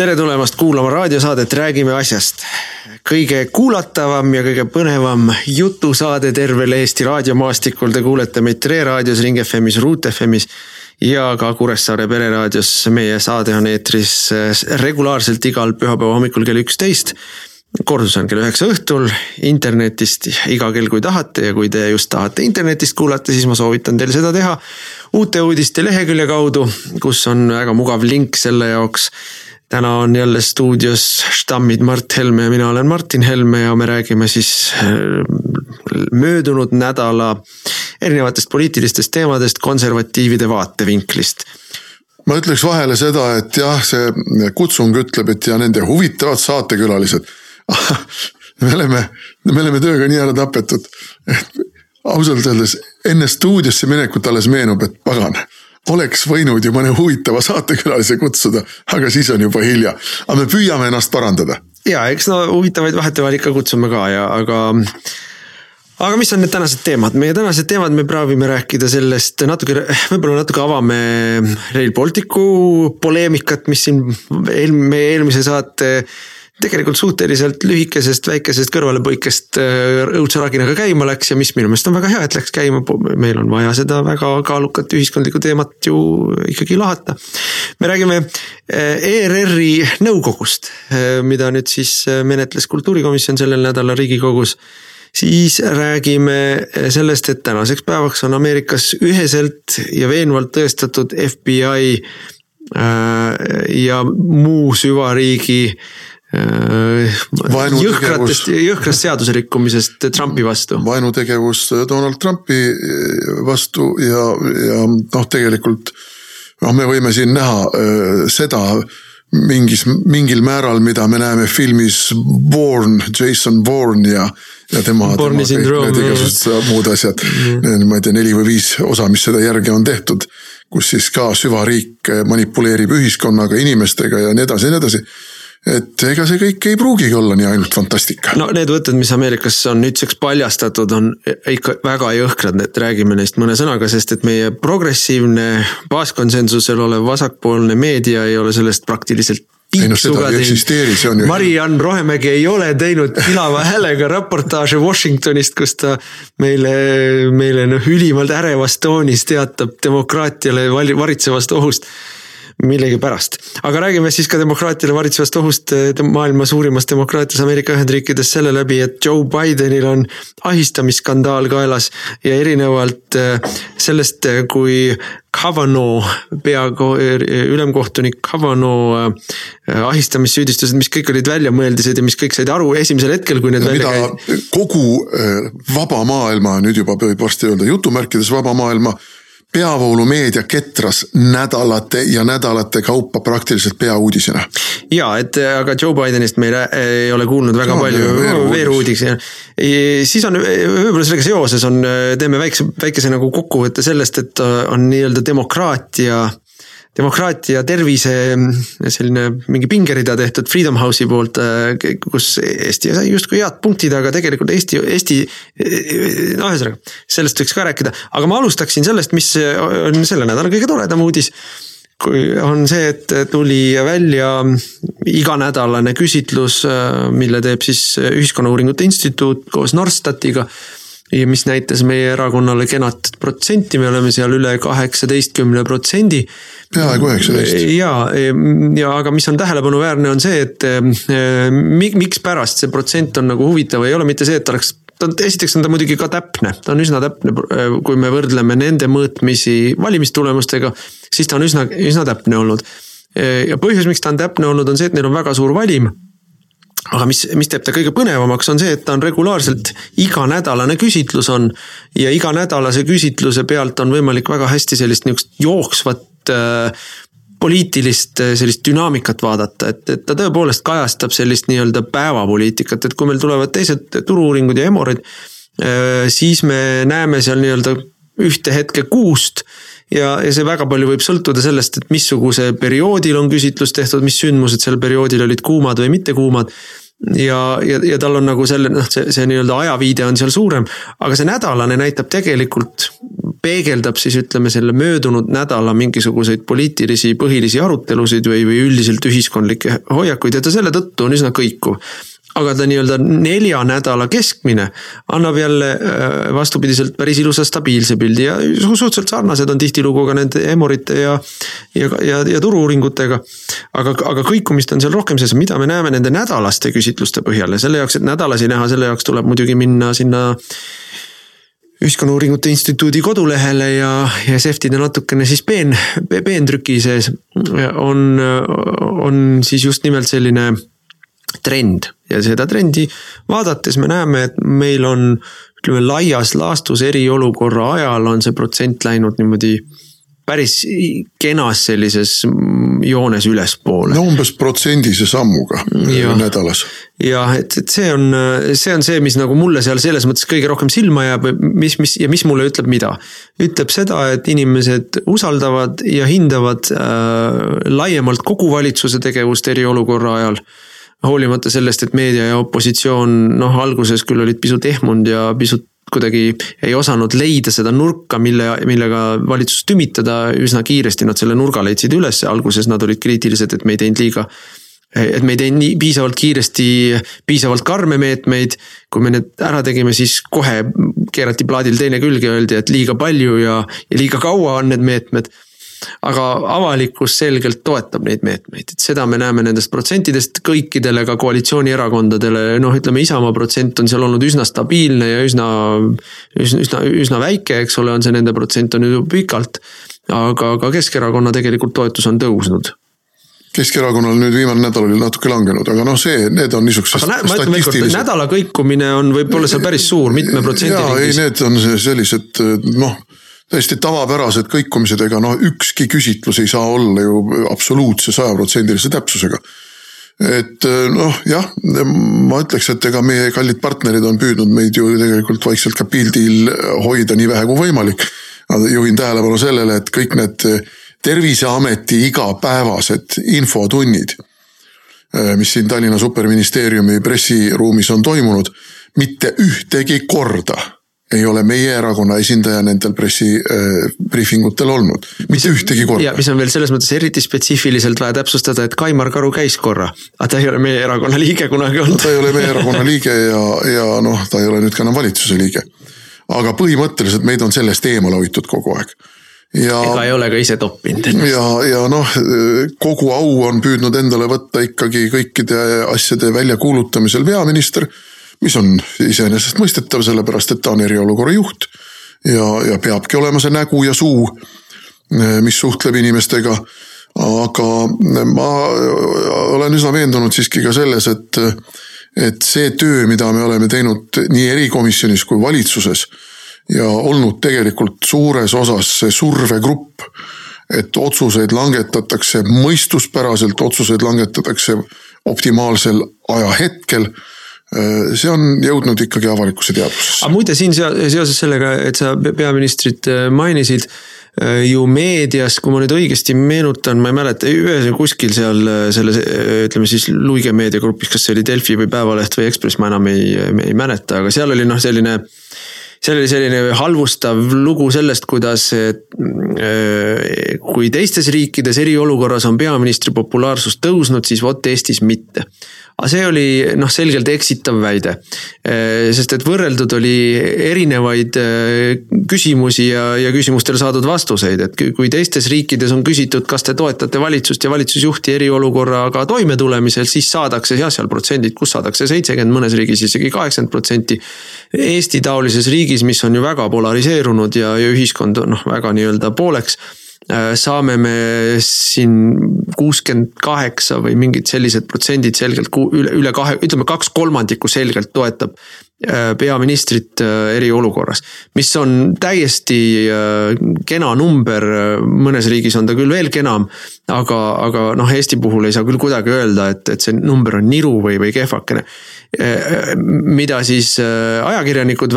tere tulemast kuulama raadiosaadet Räägime asjast. kõige kuulatavam ja kõige põnevam jutusaade tervel Eesti raadiomaastikul. Te kuulete meid Tre raadios, Ring FM-is, Ruut FM-is ja ka Kuressaare Pereraadios. meie saade on eetris regulaarselt igal pühapäeva hommikul kell üksteist kordus on kell üheksa õhtul internetist iga kell, kui tahate ja kui te just tahate internetist kuulata, siis ma soovitan teil seda teha uute uudiste lehekülje kaudu, kus on väga mugav link selle jaoks täna on jälle stuudios stammid Mart Helme ja mina olen Martin Helme ja me räägime siis äh, möödunud nädala erinevatest poliitilistest teemadest konservatiivide vaatevinklist. Ma ütleks vahele seda, et jah, see kutsung ütleb, et ja nende huvitavad saatekülalised. Me oleme, me oleme tööga nii ära tapetud, et ausalt öeldes enne stuudiosse minekut alles meenub, et pagan oleks võinud ju mõne huvitava saatekülalise kutsuda, aga siis on juba hilja. aga me püüame ennast parandada. ja eks no huvitavaid vahetevahel ikka kutsume ka ja, aga aga mis on need tänased teemad, meie tänased teemad, me proovime rääkida sellest natuke, võib-olla natuke avame Rail Balticu poleemikat, mis siin eel, meie eelmise saate tegelikult suhteliselt lühikesest väikesest kõrvalepõikest äh, õudse raginaga käima läks ja mis minu meelest on väga hea, et läks käima. meil on vaja seda väga kaalukat ühiskondlikku teemat ju ikkagi lahata. me räägime äh, ERR-i nõukogust, äh, mida nüüd siis menetles kultuurikomisjon sellel nädalal riigikogus siis räägime sellest, et tänaseks päevaks on Ameerikas üheselt ja veenvalt tõestatud FBI ja muu süvariigi Äh, jõhkratest, jõhkrast seaduserikkumisest Trumpi vastu. vaenutegevus Donald Trumpi äh, vastu ja, ja noh, tegelikult noh, me võime siin näha äh, seda mingis, mingil määral, mida me näeme filmis Bourne, Jason Bourne ja, ja tema. Bourne'i sündroom. igasugused muud asjad mm., ma ei tea, neli või viis osa, mis seda järgi on tehtud. kus siis ka süvariik manipuleerib ühiskonnaga, inimestega ja nii edasi ja nii edasi et ega see kõik ei pruugigi olla nii ainult fantastika. no need võtted, mis Ameerikas on nüüdseks paljastatud, on ikka väga jõhkrad, et räägime neist mõne sõnaga, sest et meie progressiivne baaskonsensusel olev vasakpoolne meedia ei ole sellest praktiliselt ei noh, seda ei eksisteeri, see on ju. Mari-Ann Rohemägi ei ole teinud pilava häälega raportaaže Washingtonist, kus ta meile, meile noh ülimalt ärevas toonis teatab demokraatiale varitsevast ohust millegipärast. aga räägime siis ka demokraatiale varitsevast ohust eh, maailma suurimas demokraatias Ameerika Ühendriikides selle läbi, et Joe Bidenil on ahistamisskandaal kaelas ja erinevalt eh, sellest, eh, kui Kavanaugh, pea ülemkohtunik Kavanaugh ahistamissüüdistused, mis kõik olid väljamõeldised ja mis kõik said aru esimesel hetkel, kui need ja välja käidi. kogu vaba maailma, nüüd juba võib varsti öelda jutumärkides vaba maailma peavoolumeedia ketras nädalate ja nädalate kaupa praktiliselt peauudisena. ja et aga Joe Bidenist me ei, ei ole kuulnud väga no, palju veeruudis ja siis on võib-olla sellega seoses on, teeme väikse, väikese nagu kokkuvõtte sellest, et on nii-öelda demokraatia demokraatia tervise selline mingi pingerida tehtud Freedom House'i poolt, kus Eesti sai justkui head punktid, aga tegelikult Eesti, Eesti. noh, ühesõnaga sellest võiks ka rääkida, aga ma alustaksin sellest, mis on selle nädala kõige toredam uudis kui on see, et tuli välja iganädalane küsitlus, mille teeb siis Ühiskonnauuringute Instituut koos Norstatiga ja mis näitas meie erakonnale kenat protsenti, me oleme seal üle kaheksateistkümne protsendi. peaaegu üheksateist. ja, ja aga mis on tähelepanuväärne, on see, et eh, mikspärast see protsent on nagu huvitav, ei ole mitte see, et oleks ta on, esiteks on ta muidugi ka täpne, ta on üsna täpne, eh, kui me võrdleme nende mõõtmisi valimistulemustega, siis ta on üsna, üsna täpne olnud. Eh, ja põhjus, miks ta on täpne olnud, on see, et neil on väga suur valim aga mis, mis teeb ta kõige põnevamaks, on see, et ta on regulaarselt iganädalane küsitlus on. ja iganädalase küsitluse pealt on võimalik väga hästi sellist niisugust jooksvat äh, poliitilist äh, sellist dünaamikat vaadata, et, et ta tõepoolest kajastab sellist nii-öelda päevapoliitikat, et kui meil tulevad teised turu-uuringud ja Emorid äh,. siis me näeme seal nii-öelda ühte hetke kuust ja, ja see väga palju võib sõltuda sellest, et missuguse perioodil on küsitlus tehtud, mis sündmused sel perioodil olid kuumad või mitte kuumad. Ja, ja, ja tal on nagu selle noh, see, see nii-öelda ajaviide on seal suurem, aga see nädalane näitab tegelikult, peegeldab siis ütleme selle möödunud nädala mingisuguseid poliitilisi põhilisi arutelusid või, või üldiselt ühiskondlikke hoiakuid. Ja ta selle tõttu on üsna kõikuv aga ta nii-öelda nelja nädala keskmine annab jälle äh, vastupidiselt päris ilusa stabiilse pildi ja suhteliselt sarnased on tihtilugu ka nende Emorite ja, ja, ja, ja turu-uuringutega. aga, aga kõikumist on seal rohkem, sest mida me näeme nende nädalaste küsitluste põhjal? Ja selle jaoks, et nädalasi näha, selle jaoks tuleb muidugi minna sinna ühiskonnauuringute instituudi kodulehele ja, ja seftida natukene siis peen, peentrüki sees. On, on siis just nimelt selline trend ja seda trendi vaadates me näeme, et meil on ütleme laias laastus eriolukorra ajal on see protsent läinud niimoodi päris kenas sellises joones ülespoole. no umbes protsendise sammuga ja. nädalas. jah, et, et see on, see on see, mis nagu mulle seal selles mõttes kõige rohkem silma jääb, mis, mis ja mis mulle ütleb mida. ütleb seda, et inimesed usaldavad ja hindavad äh, laiemalt kogu valitsuse tegevust eriolukorra ajal hoolimata sellest, et meedia ja opositsioon noh, alguses küll olid pisut ehmunud ja pisut kuidagi ei osanud leida seda nurka, mille, millega valitsust tümitada, üsna kiiresti nad selle nurga leidsid üles, alguses nad olid kriitilised, et me ei teinud liiga et me ei teinud nii piisavalt kiiresti piisavalt karme meetmeid. kui me need ära tegime, siis kohe keerati plaadil teine külge ja öeldi, et liiga palju ja, ja liiga kaua on need meetmed aga avalikkus selgelt toetab neid meetmeid, et seda me näeme nendest protsentidest kõikidele ka koalitsioonierakondadele, noh, ütleme Isamaa protsent on seal olnud üsna stabiilne ja üsna, üsna, üsna, üsna väike, eks ole, on see nende protsent on ju pikalt. aga ka Keskerakonna tegelikult toetus on tõusnud Keskerakonnal nüüd viimane nädal oli natuke langenud, aga noh, see, need on niisugused. aga ma ütlen veel kord, nädala kõikumine on võib-olla seal päris suur, mitme protsendi ringis. ei, need on sellised noh täiesti tavapärased kõikumised, ega noh, ükski küsitlus ei saa olla ju absoluutse sajaprotsendilise täpsusega. et noh, jah, ma ütleks, et ega meie kallid partnerid on püüdnud meid ju tegelikult vaikselt ka pildil hoida nii vähe kui võimalik. juhin tähelepanu sellele, et kõik need terviseameti igapäevased infotunnid, mis siin Tallinna superministeeriumi pressiruumis on toimunud, mitte ühtegi korda ei ole meie erakonna esindaja nendel pressibriifingutel äh, olnud, mitte ühtegi korda. ja mis on veel selles mõttes eriti spetsiifiliselt vaja täpsustada, et Kaimar Karu käis korra, aga ta ei ole meie erakonna liige kunagi olnud. ta ei ole meie erakonna liige ja, ja noh, ta ei ole nüüd ka enam valitsuse liige. aga põhimõtteliselt meid on sellest eemale hoitud kogu aeg ja. ega ei ole ka ise toppinud ennast. ja, ja noh, kogu au on püüdnud endale võtta ikkagi kõikide asjade väljakuulutamisel peaminister mis on iseenesestmõistetav, sellepärast et ta on eriolukorra juht ja, ja peabki olema see nägu ja suu, mis suhtleb inimestega. aga ma olen üsna veendunud siiski ka selles, et, et see töö, mida me oleme teinud nii erikomisjonis kui valitsuses ja olnud tegelikult suures osas see survegrupp, et otsuseid langetatakse mõistuspäraselt, otsuseid langetatakse optimaalsel ajahetkel see on jõudnud ikkagi avalikkuse teadvusesse. aga muide siin seoses sellega, et sa peaministrit äh, mainisid äh, ju meedias, kui ma nüüd õigesti meenutan, ma ei mäleta, ühesõnaga kuskil seal selles ütleme siis Luige meediagrupis, kas see oli Delfi või Päevaleht või Ekspress, ma enam ei, ei mäleta, aga seal oli noh, selline seal oli selline halvustav lugu sellest, kuidas kui teistes riikides eriolukorras on peaministri populaarsus tõusnud, siis vot Eestis mitte aga see oli noh, selgelt eksitav väide. Äh, sest et võrreldud oli erinevaid äh, küsimusi ja, ja küsimustele saadud vastuseid, et kui teistes riikides on küsitud, kas te toetate valitsust ja valitsusjuhti eriolukorraga toimetulemisel, siis saadakse jah, seal protsendid, kus saadakse seitsekümmend, mõnes riigis isegi kaheksakümmend protsenti. Eesti taolises riigis, mis on ju väga polariseerunud ja, ja ühiskond noh, väga nii-öelda pooleks Äh, saame me siin kuuskümmend kaheksa või mingid sellised protsendid selgelt üle, üle kahe, ütleme kaks kolmandikku selgelt toetab äh, peaministrit äh, eriolukorras. mis on täiesti kena number, mõnes riigis on ta küll veel kenam. aga, aga noh, Eesti puhul ei saa küll kuidagi öelda, et, et see number on niru või, või kehvakene. Mida siis ajakirjanikud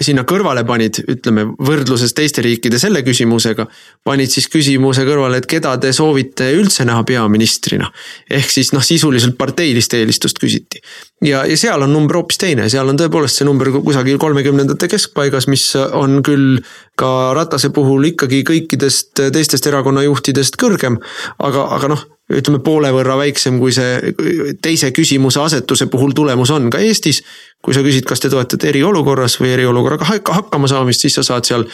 sinna kõrvale panid, ütleme võrdluses teiste riikide selle küsimusega. panid siis küsimuse kõrvale, et keda te soovite üldse näha peaministrina. ehk siis noh, sisuliselt parteilist eelistust küsiti. ja, ja seal on number hoopis teine, seal on tõepoolest see number kusagil kolmekümnendate keskpaigas, mis on küll ka Ratase puhul ikkagi kõikidest teistest erakonna juhtidest kõrgem. aga, aga noh ütleme poole võrra väiksem, kui see teise küsimuse asetuse puhul tulemus on ka Eestis. kui sa küsid, kas te toetate eriolukorras või eriolukorraga hakkama saamist, siis sa saad seal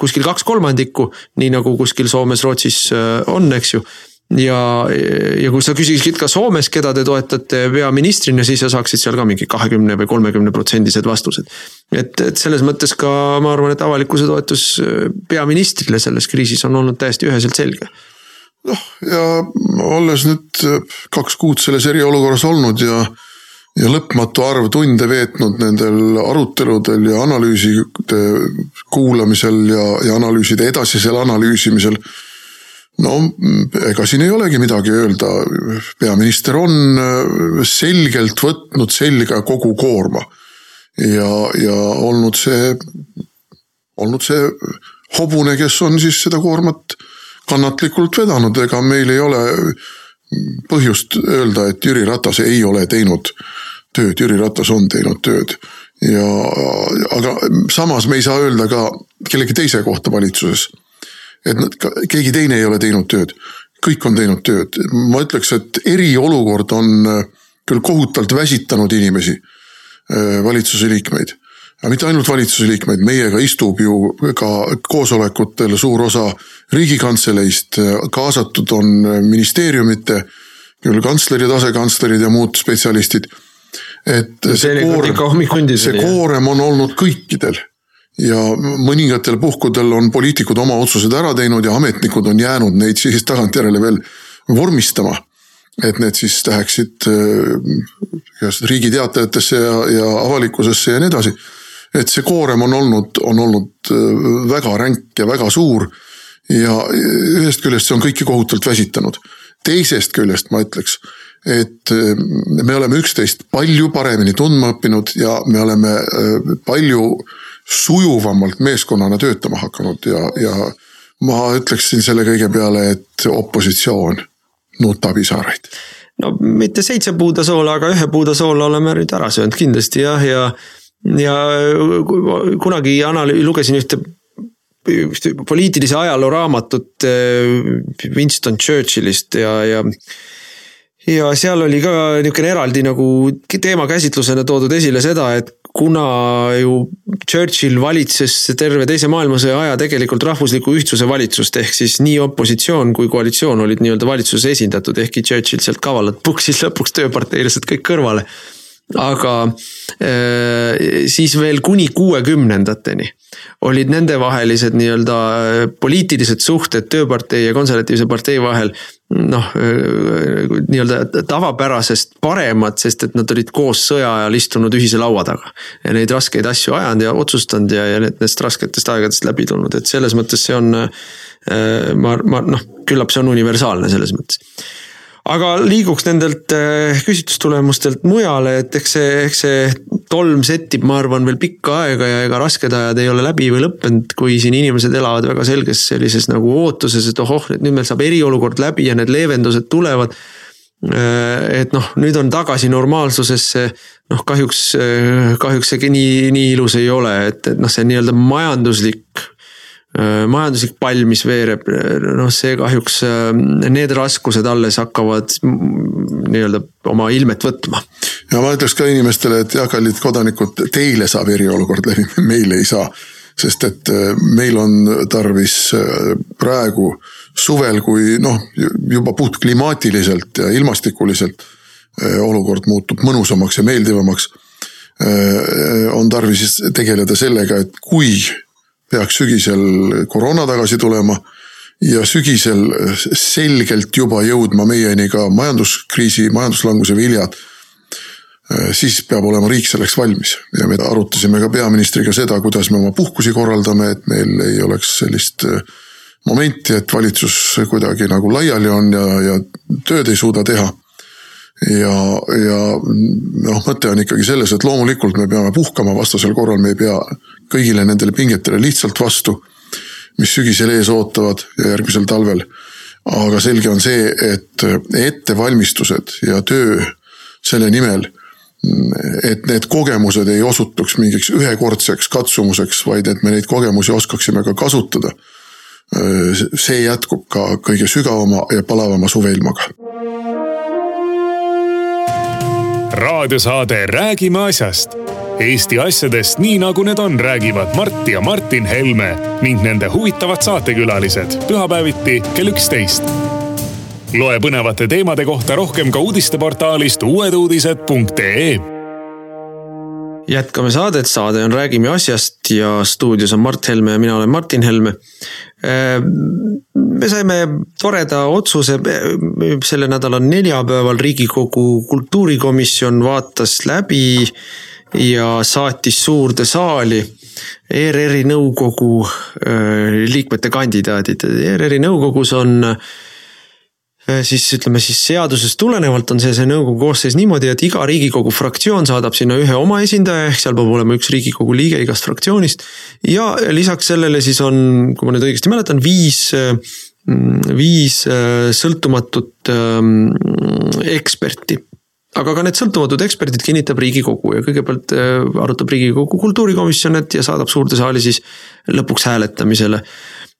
kuskil kaks kolmandikku, nii nagu kuskil Soomes, Rootsis äh, on, eks ju ja, ja kui sa küsiksid ka Soomes, keda te toetate peaministrina, siis sa saaksid seal ka mingi kahekümne või kolmekümne protsendised vastused. et, et selles mõttes ka ma arvan, et avalikkuse toetus äh, peaministrile selles kriisis on olnud täiesti üheselt selge noh, ja olles nüüd äh, kaks kuud selles eriolukorras olnud ja, ja lõpmatu arv tunde veetnud nendel aruteludel ja analüüside kuulamisel ja, ja analüüside edasisel analüüsimisel. no ega siin ei olegi midagi öelda, peaminister on äh, selgelt võtnud selga kogu koorma ja, ja olnud see, olnud see hobune, kes on siis seda koormat kannatlikult vedanud, ega meil ei ole põhjust öelda, et Jüri Ratas ei ole teinud tööd, Jüri Ratas on teinud tööd. ja, aga samas me ei saa öelda ka kellegi teise kohta valitsuses. et nad, keegi teine ei ole teinud tööd, kõik on teinud tööd, ma ütleks, et eriolukord on küll kohutavalt väsitanud inimesi, valitsuse liikmeid aga mitte ainult valitsuse liikmeid, meiega istub ju ka koosolekutel suur osa riigikantseleist, kaasatud on ministeeriumite, küll kantslerid, asekantslerid ja muud spetsialistid. et see koorem, see koorem on olnud kõikidel ja mõningatel puhkudel on poliitikud oma otsused ära teinud ja ametnikud on jäänud neid siis tagantjärele veel vormistama. et need siis läheksid äh, Riigi Teatajatesse ja, ja avalikkusesse ja nii edasi et see koorem on olnud, on olnud äh, väga ränk ja väga suur. ja ühest küljest see on kõiki kohutavalt väsitanud. teisest küljest ma ütleks, et äh, me oleme üksteist palju paremini tundma õppinud ja me oleme äh, palju sujuvamalt meeskonnana töötama hakanud ja, ja ma ütleksin selle kõige peale, et opositsioon nutab isaraid no mitte seitse puuda soola, aga ühe puuda soola oleme nüüd ära söönud kindlasti jah, ja, ja ja kunagi analüü-, lugesin ühte ühte poliitilise ajaloo raamatut äh, Winston Churchillist ja, ja. ja seal oli ka niisugune eraldi nagu teemakäsitlusena toodud esile seda, et kuna ju Churchill valitses terve teise maailmasõja aja tegelikult rahvusliku ühtsuse valitsust, ehk siis nii opositsioon kui koalitsioon olid nii-öelda valitsuses esindatud, ehkki Churchill sealt kavalalt puksis lõpuks tööparteilased kõik kõrvale aga siis veel kuni kuuekümnendateni olid nendevahelised nii-öelda poliitilised suhted Tööpartei ja Konservatiivse partei vahel noh, nii-öelda tavapärasest paremad, sest et nad olid koos sõja ajal istunud ühise laua taga. ja neid raskeid asju ajanud ja otsustanud ja, ja nendest rasketest aegadest läbi tulnud, et selles mõttes see on. ma, ma noh, küllap see on universaalne selles mõttes aga liiguks nendelt äh, küsitlustulemustelt mujale, et eks see, eks see tolm settib, ma arvan, veel pikka aega ja ega rasked ajad ei ole läbi või lõppenud, kui siin inimesed elavad väga selges sellises nagu ootuses, et ohoh, et nüüd meil saab eriolukord läbi ja need leevendused tulevad. Äh, et noh, nüüd on tagasi normaalsusesse, noh kahjuks, äh, kahjuks see nii, nii ilus ei ole, et, et noh, see nii-öelda majanduslik majanduslik pall, mis veereb, noh, see kahjuks, äh, need raskused alles hakkavad nii-öelda oma ilmet võtma. ja ma ütleks ka inimestele, et jah, kallid kodanikud, teile saab eriolukord läbi, meile ei saa. sest et äh, meil on tarvis praegu suvel, kui noh, juba puht klimaatiliselt ja ilmastikuliselt olukord muutub mõnusamaks ja meeldivamaks. on tarvis tegeleda sellega, et kui peaks sügisel koroona tagasi tulema ja sügisel selgelt juba jõudma meieni ka majanduskriisi, majanduslanguse viljad. siis peab olema riik selleks valmis ja me arutasime ka peaministriga seda, kuidas me oma puhkusi korraldame, et meil ei oleks sellist momenti, et valitsus kuidagi nagu laiali on ja, ja tööd ei suuda teha. Ja, ja noh, mõte on ikkagi selles, et loomulikult me peame puhkama, vastasel korral me ei pea kõigile nendele pingetele lihtsalt vastu, mis sügisel ees ootavad ja järgmisel talvel. aga selge on see, et ettevalmistused ja töö selle nimel, et need kogemused ei osutuks mingiks ühekordseks katsumuseks, vaid et me neid kogemusi oskaksime ka kasutada. see jätkub ka kõige sügavama ja palavama suveilmaga raadiosaade Räägime asjast. Eesti asjadest nii nagu need on, räägivad Mart ja Martin Helme ning nende huvitavad saatekülalised pühapäeviti kell üksteist. loe põnevate teemade kohta rohkem ka uudisteportaalist uueduudised.ee jätkame saadet, saade on Räägime asjast ja stuudios on Mart Helme ja mina olen Martin Helme. Äh, me saime toreda otsuse, selle nädala neljapäeval Riigikogu kultuurikomisjon vaatas läbi ja saatis suurde saali ERR-i nõukogu äh, liikmete kandidaadid. ERR-i nõukogus on Äh, siis ütleme siis seadusest tulenevalt on see, see nõukogu koosseis niimoodi, et iga riigikogu fraktsioon saadab sinna ühe oma esindaja, ehk seal peab olema üks riigikogu liige igast fraktsioonist. ja lisaks sellele siis on, kui ma nüüd õigesti mäletan, viis, mm, viis äh, sõltumatut ähm, eksperti aga ka need sõltumatud eksperdid kinnitab Riigikogu ja kõigepealt äh, arutab Riigikogu kultuurikomisjon, et ja saadab suurde saali siis lõpuks hääletamisele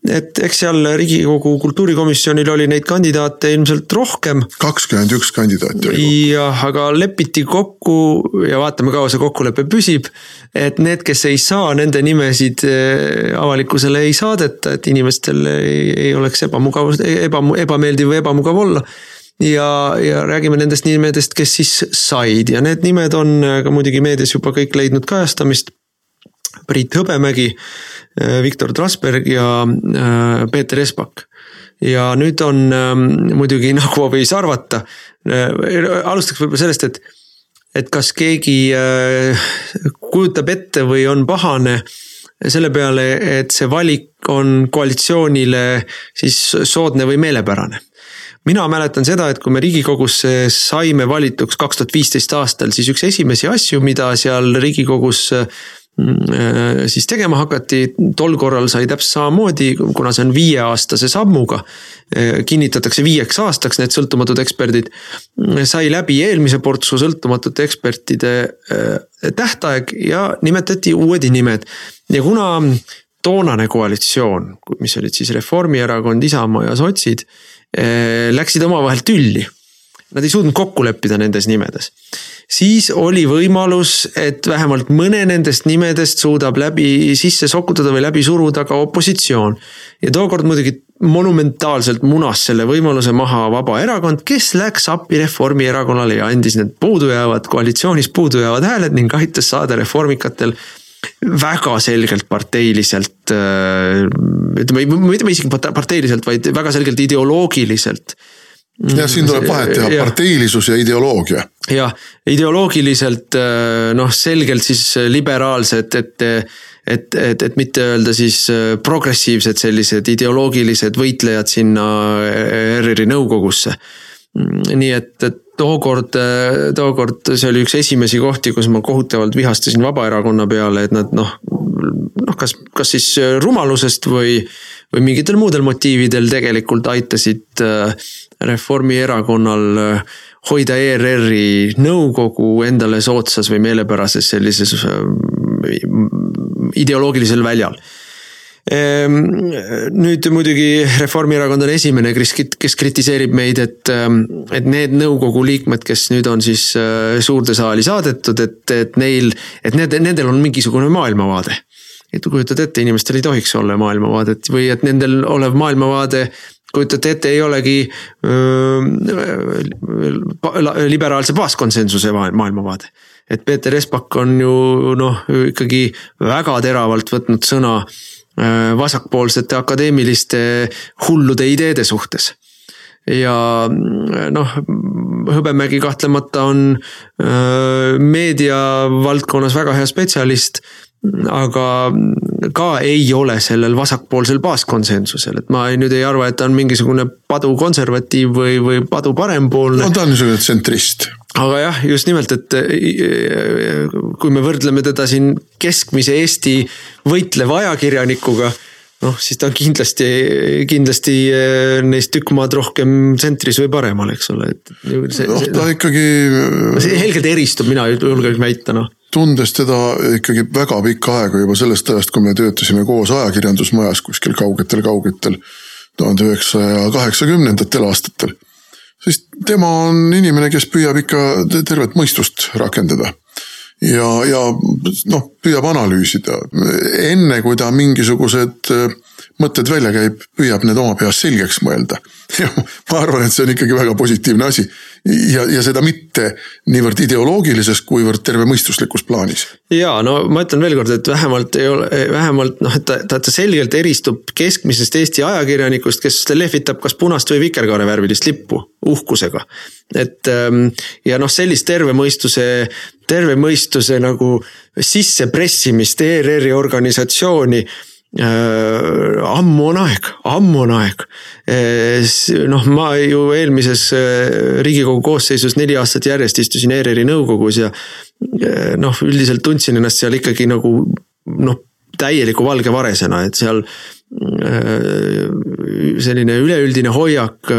et eks seal Riigikogu kultuurikomisjonil oli neid kandidaate ilmselt rohkem. kakskümmend üks kandidaati oli. jah, aga lepiti kokku ja vaatame, kaua see kokkulepe püsib. et need, kes ei saa, nende nimesid eh, avalikkusele ei saadeta, et inimestel ei, ei oleks ebamugav, eba, ebameeldiv või ebamugav olla ja, ja räägime nendest nimedest, kes siis said ja need nimed on ka muidugi meedias juba kõik leidnud kajastamist. Priit Hõbemägi Äh, Viktor Trasberg ja äh, Peeter Espak. ja nüüd on ähm, muidugi nagu võis arvata, äh, alustaks võib-olla sellest, et, et kas keegi kujutab ette või on pahane selle peale, et see valik on koalitsioonile siis soodne või meelepärane mina mäletan seda, et kui me riigikogusse saime valituks kaks tuhat viisteist aastal, siis üks esimesi asju, mida seal riigikogus siis tegema hakati, tol korral sai täpselt samamoodi, kuna see on viieaastase sammuga. Äh, kinnitatakse viieks aastaks need sõltumatud eksperdid. sai läbi eelmise portsu sõltumatute ekspertide äh, tähtaeg ja nimetati uued nimed. ja kuna toonane koalitsioon, mis olid siis Reformierakond, Isamaa ja sotsid, läksid omavahel tülli. Nad ei suutnud kokku leppida nendes nimedes siis oli võimalus, et vähemalt mõne nendest nimedest suudab läbi sisse sokutada või läbi suruda ka opositsioon. ja tookord muidugi monumentaalselt munas selle võimaluse maha Vabaerakond, kes läks appi Reformierakonnale ja andis need puudujäävad, koalitsioonis puudujäävad hääled ning aitas saada reformikatel väga selgelt parteiliselt, ütleme, mitte isegi parteiliselt, vaid väga selgelt ideoloogiliselt jah, siin tuleb vahet teha, parteilisus ja ideoloogia. jah, ideoloogiliselt äh, noh, selgelt siis liberaalsed, et et, et, et mitte öelda siis äh, progressiivsed sellised ideoloogilised võitlejad sinna ERR-i nõukogusse. Nii et, et tookord, äh, tookord see oli üks esimesi kohti, kus ma kohutavalt vihastasin Vabaerakonna peale, et nad noh, noh, kas, kas siis rumalusest või, või mingitel muudel motiividel tegelikult aitasid äh, Reformierakonnal äh, hoida ERR-i nõukogu endale soodsas või meelepärases sellises äh, ideoloogilisel väljal nüüd muidugi Reformierakond on esimene, kes, kes kritiseerib meid, et, ähm, et need nõukogu liikmed, kes nüüd on siis äh, suurde saali saadetud, et, et neil, et need, nendel on mingisugune maailmavaade. et kujutad ette, inimestel ei tohiks olla maailmavaadet või et nendel olev maailmavaade kujutate ette, ei olegi öö, liberaalse baaskonsensuse maailmavaade. et Peeter Espak on ju noh, ikkagi väga teravalt võtnud sõna vasakpoolsete akadeemiliste hullude ideede suhtes ja noh, Hõbemägi kahtlemata on meedia valdkonnas väga hea spetsialist aga ka ei ole sellel vasakpoolsel baaskonsensusel, et ma ei, nüüd ei arva, et ta on mingisugune padukonservatiiv või, või padu parempoolne. no ta on niisugune tsentrist. Aga jah, just nimelt, et kui me võrdleme teda siin keskmise Eesti võitleva ajakirjanikuga noh, siis ta on kindlasti, kindlasti eh, neist tükk maad rohkem tsentris või paremal, eks ole, et. noh, ta ikkagi. see helgelt eristub, mina julgeks väita, noh tundes teda ikkagi väga pikka aega juba sellest ajast, kui me töötasime koos ajakirjandusmajas kuskil kaugetel-kaugetel tuhande üheksasaja kaheksakümnendatel aastatel. Siis tema on inimene, kes püüab ikka tervet mõistust rakendada. Ja, ja noh, püüab analüüsida, enne kui ta mingisugused äh, mõtted välja käib, püüab need oma peas selgeks mõelda. ja ma arvan, et see on ikkagi väga positiivne asi ja, ja seda mitte niivõrd ideoloogilises, kuivõrd tervemõistuslikus plaanis. ja no ma ütlen veelkord, et vähemalt ei ole, vähemalt noh, et ta, ta, ta selgelt eristub keskmisest Eesti ajakirjanikust, kes lehvitab kas punast või vikerkaarevärvilist lippu uhkusega. et ähm, ja noh, sellist terve mõistuse, terve mõistuse nagu sissepressimist ERR-i organisatsiooni ammu on aeg, ammu on aeg. Äh, noh, ma ju eelmises äh, riigikogu koosseisus neli aastat järjest istusin ERR-i nõukogus ja noh, üldiselt tundsin ennast seal ikkagi nagu noh, täieliku valge varesena, et seal selline üleüldine hoiak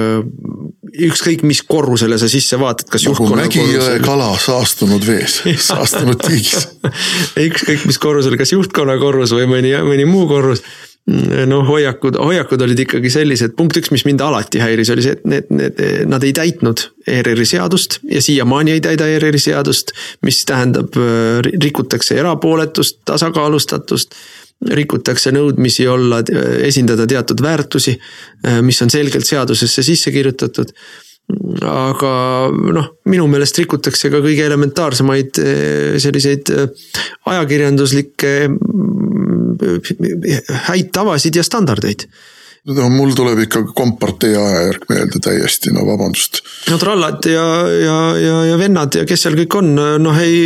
ükskõik mis korrusele sa sisse vaatad, kas nagu Mägi-jõe kala saastunud vees, saastunud tiigis. Ükskõik mis korrusel, kas juhtkonna korrus või mõni, mõni muu korrus. Noh, hoiakud, hoiakud olid ikkagi sellised, punkt üks, mis mind alati häiris, oli see, et need, need, nad ei täitnud ERR-i seadust ja siiamaani ei täida ERR-i seadust. mis tähendab, rikutakse erapooletust, tasakaalustatust rikutakse nõudmisi olla, esindada teatud väärtusi, mis on selgelt seadusesse sisse kirjutatud. aga noh, minu meelest rikutakse ka kõige elementaarsemaid eh, selliseid ajakirjanduslikke mm, häid tavasid ja standardeid no mul tuleb ikka kompartei ajajärk meelde täiesti, no vabandust. no trallad ja, ja, ja, ja vennad ja kes seal kõik on, noh ei,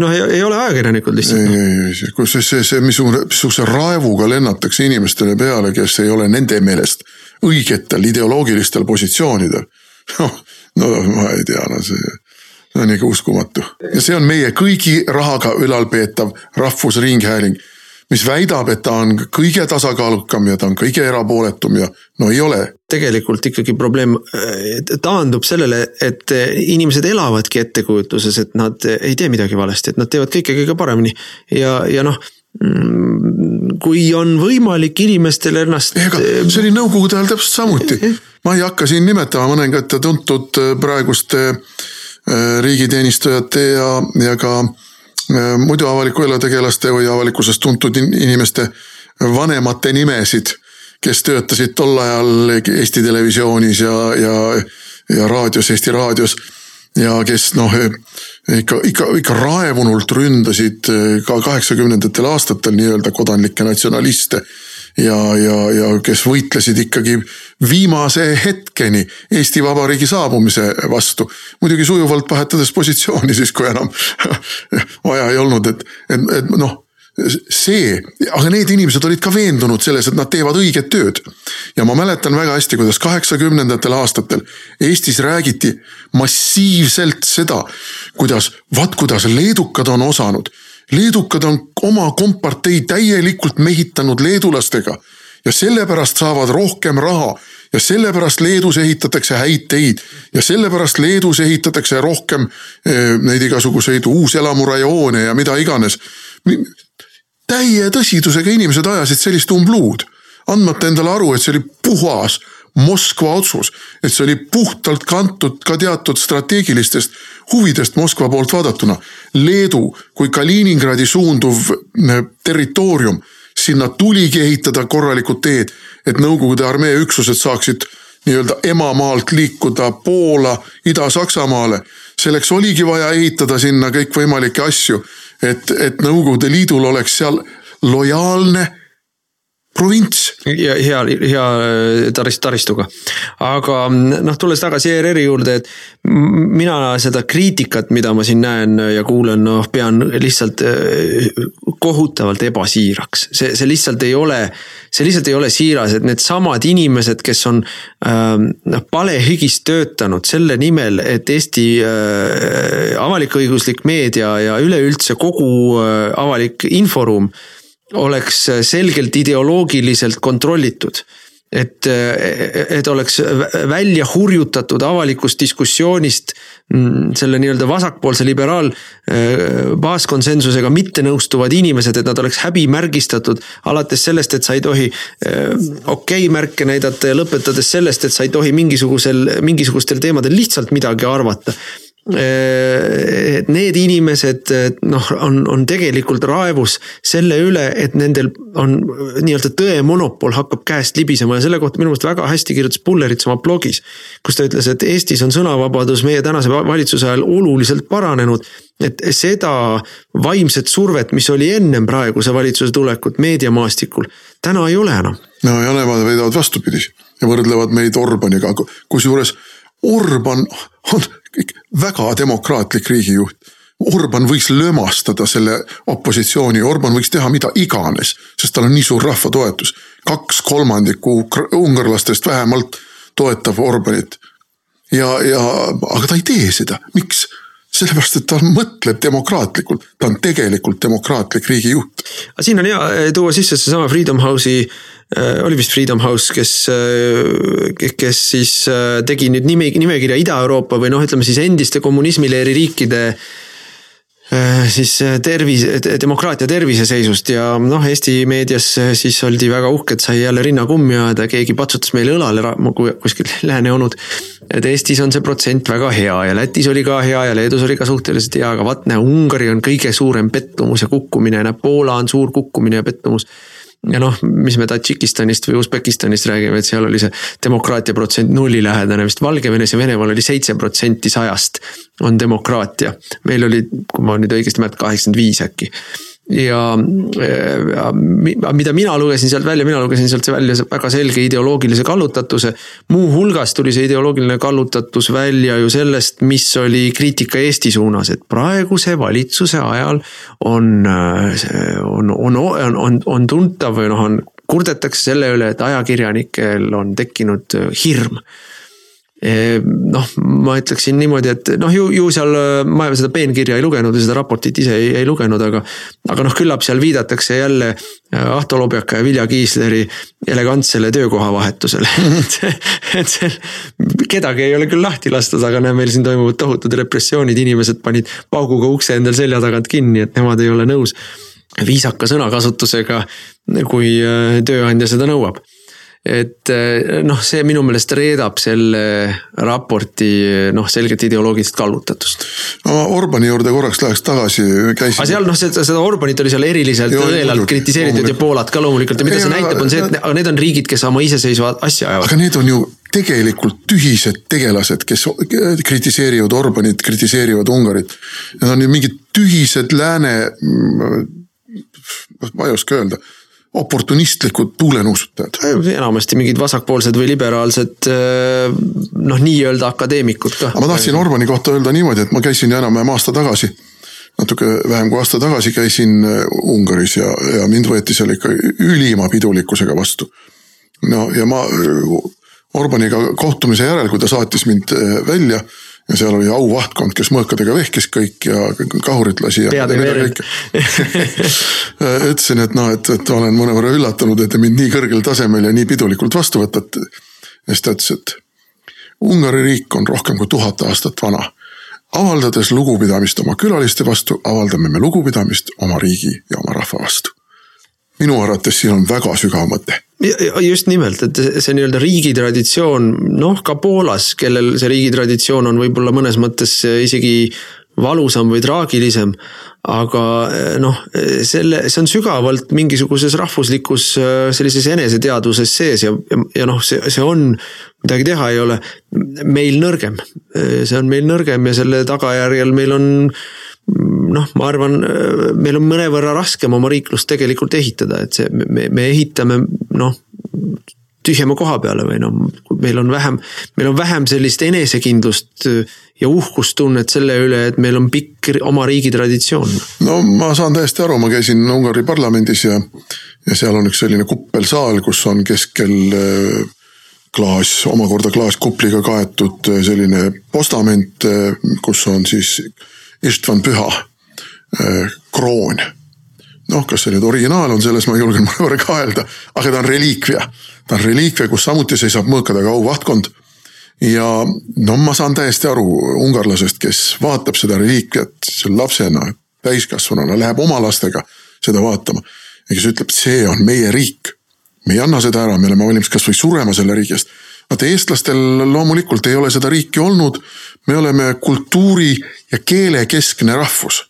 noh ei, ei ole ajakirjanikud lihtsalt. ei, ei, ei, kus see, see, see missugune, missuguse raevuga lennatakse inimestele peale, kes ei ole nende meelest õigetel ideoloogilistel positsioonidel. noh, no ma ei tea, no see see on ikka uskumatu ja see on meie kõigi rahaga ülalpeetav rahvusringhääling mis väidab, et ta on kõige tasakaalukam ja ta on kõige erapooletum ja no ei ole. tegelikult ikkagi probleem äh, taandub sellele, et äh, inimesed elavadki ettekujutuses, et nad ei tee midagi valesti, et nad teevad kõike kõige paremini ja, ja noh mm, kui on võimalik inimestel ennast. ega see oli nõukogude ajal täpselt samuti. ma ei hakka siin nimetama mõningate tuntud äh, praeguste riigiteenistujate ja, ja ka Äh, muidu avaliku elu tegelaste või avalikkuses tuntud inimeste vanemate nimesid, kes töötasid tol ajal Eesti Televisioonis ja, ja, ja raadios, Eesti Raadios. ja kes noh, ikka, ikka, ikka raevunult ründasid ka kaheksakümnendatel aastatel nii-öelda kodanlikke natsionaliste ja, ja, ja kes võitlesid ikkagi viimase hetkeni Eesti Vabariigi saabumise vastu. muidugi sujuvalt vahetades positsiooni siis, kui enam vaja ei olnud, et, et, et noh see, aga need inimesed olid ka veendunud selles, et nad teevad õiget tööd. ja ma mäletan väga hästi, kuidas kaheksakümnendatel aastatel Eestis räägiti massiivselt seda, kuidas, vaat kuidas leedukad on osanud leedukad on oma kompartei täielikult mehitanud leedulastega ja sellepärast saavad rohkem raha ja sellepärast Leedus ehitatakse häid teid ja sellepärast Leedus ehitatakse rohkem eh, neid igasuguseid uuselamurajoone ja mida iganes. täie tõsidusega inimesed ajasid sellist umbluud, andmata endale aru, et see oli puhas Moskva otsus, et see oli puhtalt kantud ka teatud strateegilistest huvidest Moskva poolt vaadatuna. Leedu kui Kaliningradi suunduv territoorium, sinna tuligi ehitada korralikud teed, et Nõukogude armee üksused saaksid nii-öelda emamaalt liikuda Poola, Ida-Saksamaale. selleks oligi vaja ehitada sinna kõikvõimalikke asju, et, et Nõukogude Liidul oleks seal lojaalne provints. ja hea, hea äh, tarist-, taristuga. aga noh, tulles tagasi ERR-i juurde, et mina seda kriitikat, mida ma siin näen ja kuulen, noh, pean lihtsalt äh, kohutavalt ebasiiraks. see, see lihtsalt ei ole, see lihtsalt ei ole siiras, et needsamad inimesed, kes on ähm, noh palehigis töötanud selle nimel, et Eesti äh, avalik-õiguslik meedia ja üleüldse kogu avalik inforuum oleks selgelt ideoloogiliselt kontrollitud et, et oleks välja hurjutatud avalikust diskussioonist mm, selle nii-öelda vasakpoolse liberaal äh, baaskonsensusega mitte nõustuvad inimesed, et nad oleks häbimärgistatud. alates sellest, et sa ei tohi äh, okei okay märke näidata ja lõpetades sellest, et sa ei tohi mingisugusel, mingisugustel teemadel lihtsalt midagi arvata Äh, et need inimesed noh, on, on tegelikult raevus selle üle, et nendel on nii-öelda tõe monopol hakkab käest libisema ja selle kohta minu meelest väga hästi kirjutas Pullerits oma blogis. kus ta ütles, et Eestis on sõnavabadus meie tänase valitsuse ajal oluliselt paranenud. et seda vaimset survet, mis oli ennem praeguse valitsuse tulekut meediamaastikul, täna ei ole enam. no ja nemad väidavad vastupidi ja võrdlevad meid Orbaniga, kusjuures Orban on väga demokraatlik riigijuht. Orban võiks lömastada selle opositsiooni, Orban võiks teha mida iganes, sest tal on nii suur rahva toetus. kaks kolmandikku ungarlastest vähemalt toetab Orbanit. ja, ja aga ta ei tee seda, miks? Sellepärast, et ta mõtleb demokraatlikult, ta on tegelikult demokraatlik riigijuht. aga siin on hea eh, tuua sisse seesama Freedom House'i Äh, oli vist Freedom House, kes, äh, kes siis tegi nüüd nime, nimekirja Ida-Euroopa või noh, ütleme siis endiste kommunismileeri riikide siis tervise, demokraatia terviseseisust ja noh, Eesti meedias siis oldi väga uhked, sai jälle rinnakummi ajada, keegi patsutas meile õlale kuskil lääne onud. Et Eestis on see protsent väga hea ja Lätis oli ka hea ja Leedus oli ka suhteliselt hea, aga vaat näe, Ungari on kõige suurem pettumus ja kukkumine, näe Poola on suur kukkumine ja pettumus ja noh, mis me Tadžikistanist või Usbekistanist räägime, et seal oli see demokraatia protsent nullilähedane, vist Valgevenes ja Venemaal oli seitse protsenti sajast on demokraatia. meil oli, kui ma nüüd õigesti mäletan, kaheksakümmend viis äkki ja, ja mida mina lugesin sealt välja, mina lugesin sealt välja väga selge ideoloogilise kallutatuse. muuhulgas tuli see ideoloogiline kallutatus välja ju sellest, mis oli kriitika Eesti suunas, et praeguse valitsuse ajal on, on, on, on, on, on tuntav või noh, on kurdetakse selle üle, et ajakirjanikel on tekkinud hirm noh, ma ütleksin niimoodi, et noh, ju, ju seal ma seda peenkirja ei lugenud ja seda raportit ise ei, ei lugenud, aga. aga noh, küllap seal viidatakse jälle äh, Ahto Lobjaka ja Vilja Kiisleri elegantsele töökohavahetusele et, et see, kedagi ei ole küll lahti lastud, aga näe, meil siin toimuvad tohutud repressioonid, inimesed panid pauguga ukse endal selja tagant kinni, et nemad ei ole nõus viisaka sõnakasutusega, kui äh, tööandja seda nõuab et eh, noh, see minu meelest reedab selle raporti noh, selgelt ideoloogilist kallutatust. no Orbani juurde korraks läheks tagasi, käisin. aga seal noh, seda, seda Orbanit oli seal eriliselt õelalt kritiseeritud ja Poolat ka loomulikult ja mida see näitab, on see, et aga need on riigid, kes oma iseseisva asja ajavad. aga need on ju tegelikult tühised tegelased, kes kritiseerivad Orbanit, kritiseerivad Ungarit. Need on ju mingid tühised lääne, ma ei oska öelda oportunistlikud tuulenuusutajad. enamasti mingid vasakpoolsed või liberaalsed äh, noh, nii-öelda akadeemikud ka. aga ma tahtsin Orbani kohta öelda niimoodi, et ma käisin enam-vähem aasta tagasi, natuke vähem kui aasta tagasi käisin äh, Ungaris ja, ja mind võeti seal ikka ülima pidulikkusega vastu. no ja ma Orbaniga kohtumise järel, kui ta saatis mind äh, välja ja seal oli auvahtkond, kes mõõkadega vehkis kõik ja kahurit lasi. ütlesin, et noh, et, et olen mõnevõrra üllatunud, et te mind nii kõrgel tasemel ja nii pidulikult vastu võtate. ja siis ta ütles, et Ungari riik on rohkem kui tuhat aastat vana. avaldades lugupidamist oma külaliste vastu, avaldame me lugupidamist oma riigi ja oma rahva vastu. minu arvates siin on väga sügav mõte just nimelt, et see nii-öelda riigi traditsioon, noh ka Poolas, kellel see riigi traditsioon on võib-olla mõnes mõttes isegi valusam või traagilisem. aga noh, selle, see on sügavalt mingisuguses rahvuslikus sellises eneseteadvuses sees ja, ja, ja noh, see, see on, midagi teha ei ole, meil nõrgem. see on meil nõrgem ja selle tagajärjel meil on noh, ma arvan, meil on mõnevõrra raskem oma riiklust tegelikult ehitada, et see, me, me ehitame noh tühjema koha peale või noh, meil on vähem, meil on vähem sellist enesekindlust ja uhkustunnet selle üle, et meil on pikk oma riigi traditsioon. no ma saan täiesti aru, ma käisin Ungari parlamendis ja, ja seal on üks selline kuppelsaal, kus on keskel äh, klaas, omakorda klaaskupliga kaetud äh, selline postament, äh, kus on siis Istvan Püha kroon noh, kas see nüüd originaal on, selles ma julgen mõnevõrra kaelda, aga ta on reliikvia. ta on reliikvia, kus samuti seisab mõõkadega auvahtkond. ja no ma saan täiesti aru ungarlasest, kes vaatab seda reliikviat lapsena, täiskasvanuna, läheb oma lastega seda vaatama. ja kes ütleb, see on meie riik. me ei anna seda ära, me oleme valmis kasvõi surema selle riigi eest vaata eestlastel loomulikult ei ole seda riiki olnud. me oleme kultuuri ja keele keskne rahvus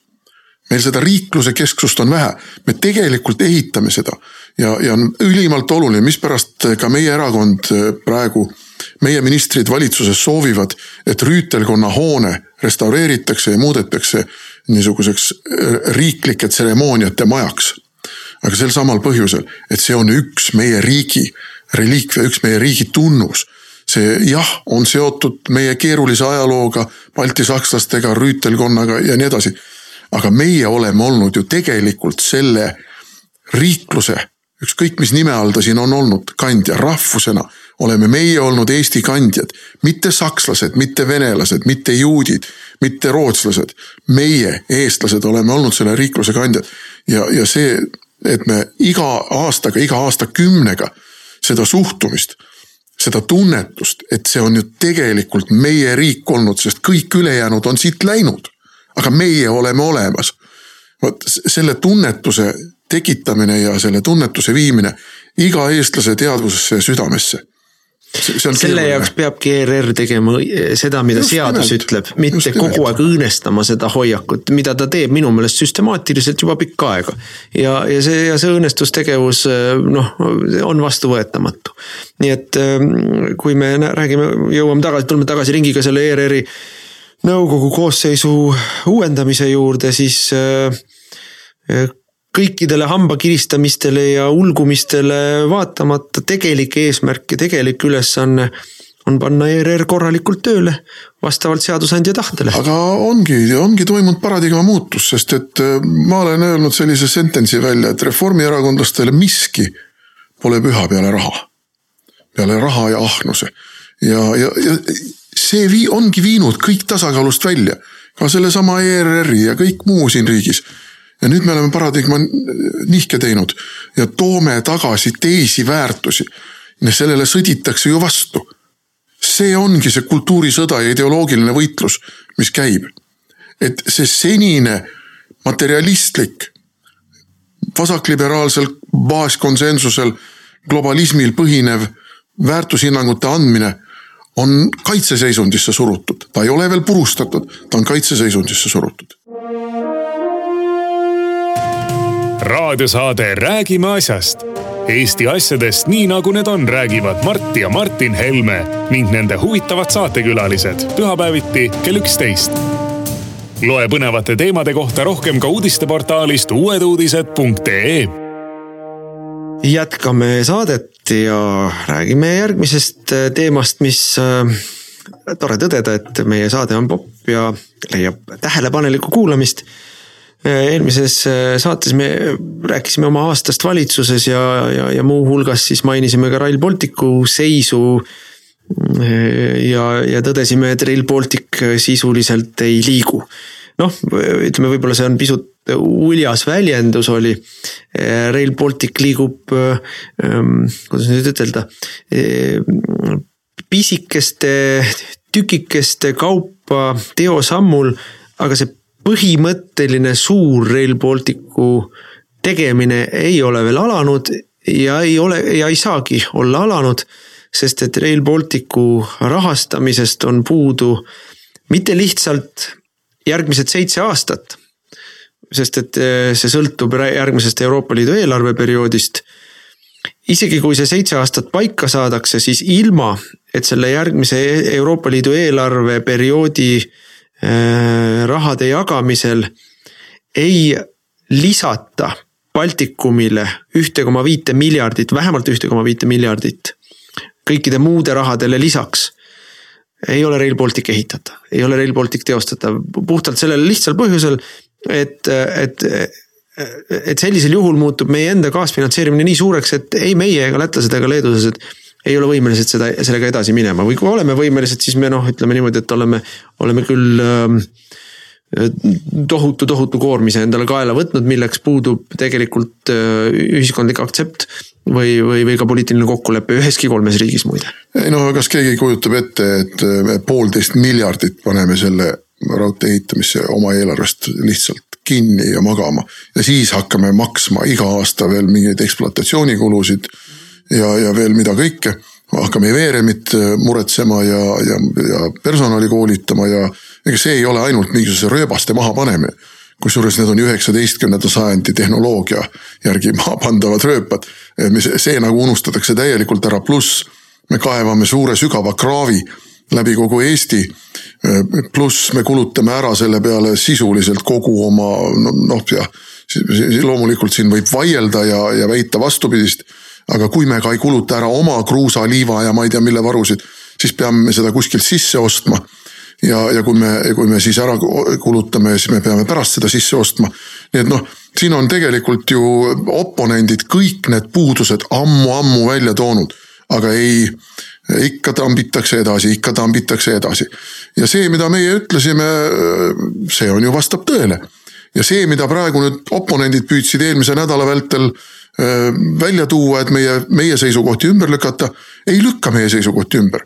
meil seda riikluse kesksust on vähe, me tegelikult ehitame seda ja, ja on ülimalt oluline, mispärast ka meie erakond äh, praegu, meie ministrid valitsuses soovivad, et rüütelkonna hoone restaureeritakse ja muudetakse niisuguseks äh, riiklike tseremooniate majaks. aga sel samal põhjusel, et see on üks meie riigi reliikvia, üks meie riigi tunnus. See jah, on seotud meie keerulise ajalooga, baltisakslastega, rüütelkonnaga ja nii edasi. Aga meie oleme olnud ju tegelikult selle riikluse, ükskõik mis nime all ta siin on olnud, kandja, rahvusena oleme meie olnud Eesti kandjad, mitte sakslased, mitte venelased, mitte juudid, mitte rootslased. meie, eestlased, oleme olnud selle riikluse kandjad. Ja, ja see, et me iga aastaga, iga aastakümnega seda suhtumist, seda tunnetust, et see on ju tegelikult meie riik olnud, sest kõik ülejäänud on siit läinud aga meie oleme olemas. vot selle tunnetuse tekitamine ja selle tunnetuse viimine iga eestlase teadvusesse ja südamesse selle jaoks peabki ERR tegema seda, mida just seadus nimelt, ütleb, mitte kogu aeg õõnestama seda hoiakut, mida ta teeb minu meelest süstemaatiliselt juba pikka aega. ja, ja see, ja see õõnestustegevus noh, on vastuvõetamatu. nii et kui me räägime, jõuame tagasi, tuleme tagasi ringiga selle ERR-i nõukogu koosseisu uuendamise juurde, siis äh, kõikidele hambakiristamistele ja ulgumistele vaatamata tegelik eesmärk ja tegelik ülesanne on panna ERR korralikult tööle vastavalt seadusandja tahtele. aga ongi, ongi toimunud paradigma muutus, sest et äh, ma olen öelnud sellise sentence'i välja, et reformierakondlastele miski pole püha peale raha. peale raha ja ahnuse ja, ja, ja see vii-, ongi viinud kõik tasakaalust välja. ka sellesama ERR-i ja kõik muu siin riigis. Ja nüüd me oleme paradigma nihke teinud ja toome tagasi teisi väärtusi. sellele sõditakse ju vastu. see ongi see kultuurisõda ja ideoloogiline võitlus, mis käib. et see senine materialistlik, vasakliberaalsel baaskonsensusel, globalismil põhinev väärtushinnangute andmine on kaitseseisundisse surutud, ta ei ole veel purustatud, ta on kaitseseisundisse surutud. Raadiosaade Räägime asjast. Eesti asjadest nii nagu need on, räägivad Mart ja Martin Helme ning nende huvitavad saatekülalised pühapäeviti kell üksteist. loe põnevate teemade kohta rohkem ka uudisteportaalist uueduudised.ee jätkame saadet ja räägime järgmisest äh, teemast, mis äh, tore tõdeda, et meie saade on popp ja leiab tähelepanelikku kuulamist. Äh, eelmises saates me rääkisime oma aastast valitsuses ja, ja, ja muuhulgas siis mainisime ka Rail Balticu seisu. ja, ja tõdesime, et Rail Baltic sisuliselt ei liigu. noh, ütleme, võib-olla see on pisut uljas väljendus oli. Rail Baltic liigub, ähm, kuidas nüüd ütelda, pisikeste tükikeste kaupa teosammul, aga see põhimõtteline suur Rail Balticu tegemine ei ole veel alanud ja ei ole ja ei saagi olla alanud, sest et Rail Balticu rahastamisest on puudu mitte lihtsalt järgmised seitse aastat sest et eh, see sõltub järgmisest Euroopa Liidu eelarveperioodist. isegi kui see seitse aastat paika saadakse, siis ilma, et selle järgmise Euroopa Liidu eelarveperioodi eh, rahade jagamisel ei lisata Baltikumile ühte koma viite miljardit, vähemalt ühte koma viite miljardit kõikide muude rahadele lisaks. Ei ole Rail Baltic ehitatav, ei ole Rail Baltic teostatav puhtalt sellel lihtsal põhjusel, et, et et sellisel juhul muutub meie enda kaasfinantseerimine nii suureks, et ei meie ega lätlased ega leeduslased ei ole võimelised seda, sellega edasi minema või kui oleme võimelised, siis me noh, ütleme niimoodi, et oleme, oleme küll äh, tohutu, tohutu koormise endale kaela võtnud, milleks puudub tegelikult äh, ühiskondlik aktsept või, või, või ka poliitiline kokkulepe üheski kolmes riigis muide. ei no kas keegi kujutab ette, et me poolteist miljardit paneme selle raudtee ehitamisse oma eelarvest lihtsalt kinni ja magama. ja siis hakkame maksma iga aasta veel mingeid ekspluatatsioonikulusid ja, ja veel mida kõike hakkame veeremit muretsema ja, ja, ja personali koolitama ja ega see ei ole ainult mingisuguse rööbaste mahapanemine. kusjuures need on üheksateistkümnenda sajandi tehnoloogia järgi maha pandavad rööpad. mis, see nagu unustatakse täielikult ära, pluss me kaevame suure sügava kraavi läbi kogu Eesti. pluss me kulutame ära selle peale sisuliselt kogu oma noh, jah loomulikult siin võib vaielda ja, ja väita vastupidist. Aga kui me ka ei kuluta ära oma kruusa, liiva ja ma ei tea, mille varusid, siis peame me seda kuskilt sisse ostma ja, ja kui me, kui me siis ära kulutame, siis me peame pärast seda sisse ostma. nii et noh, siin on tegelikult ju oponendid kõik need puudused ammu-ammu välja toonud, aga ei, ikka tambitakse edasi, ikka tambitakse edasi. ja see, mida meie ütlesime, see on ju, vastab tõele. ja see, mida praegu nüüd oponendid püüdsid eelmise nädala vältel äh, välja tuua, et meie, meie seisukohti ümber lükata, ei lükka meie seisukohti ümber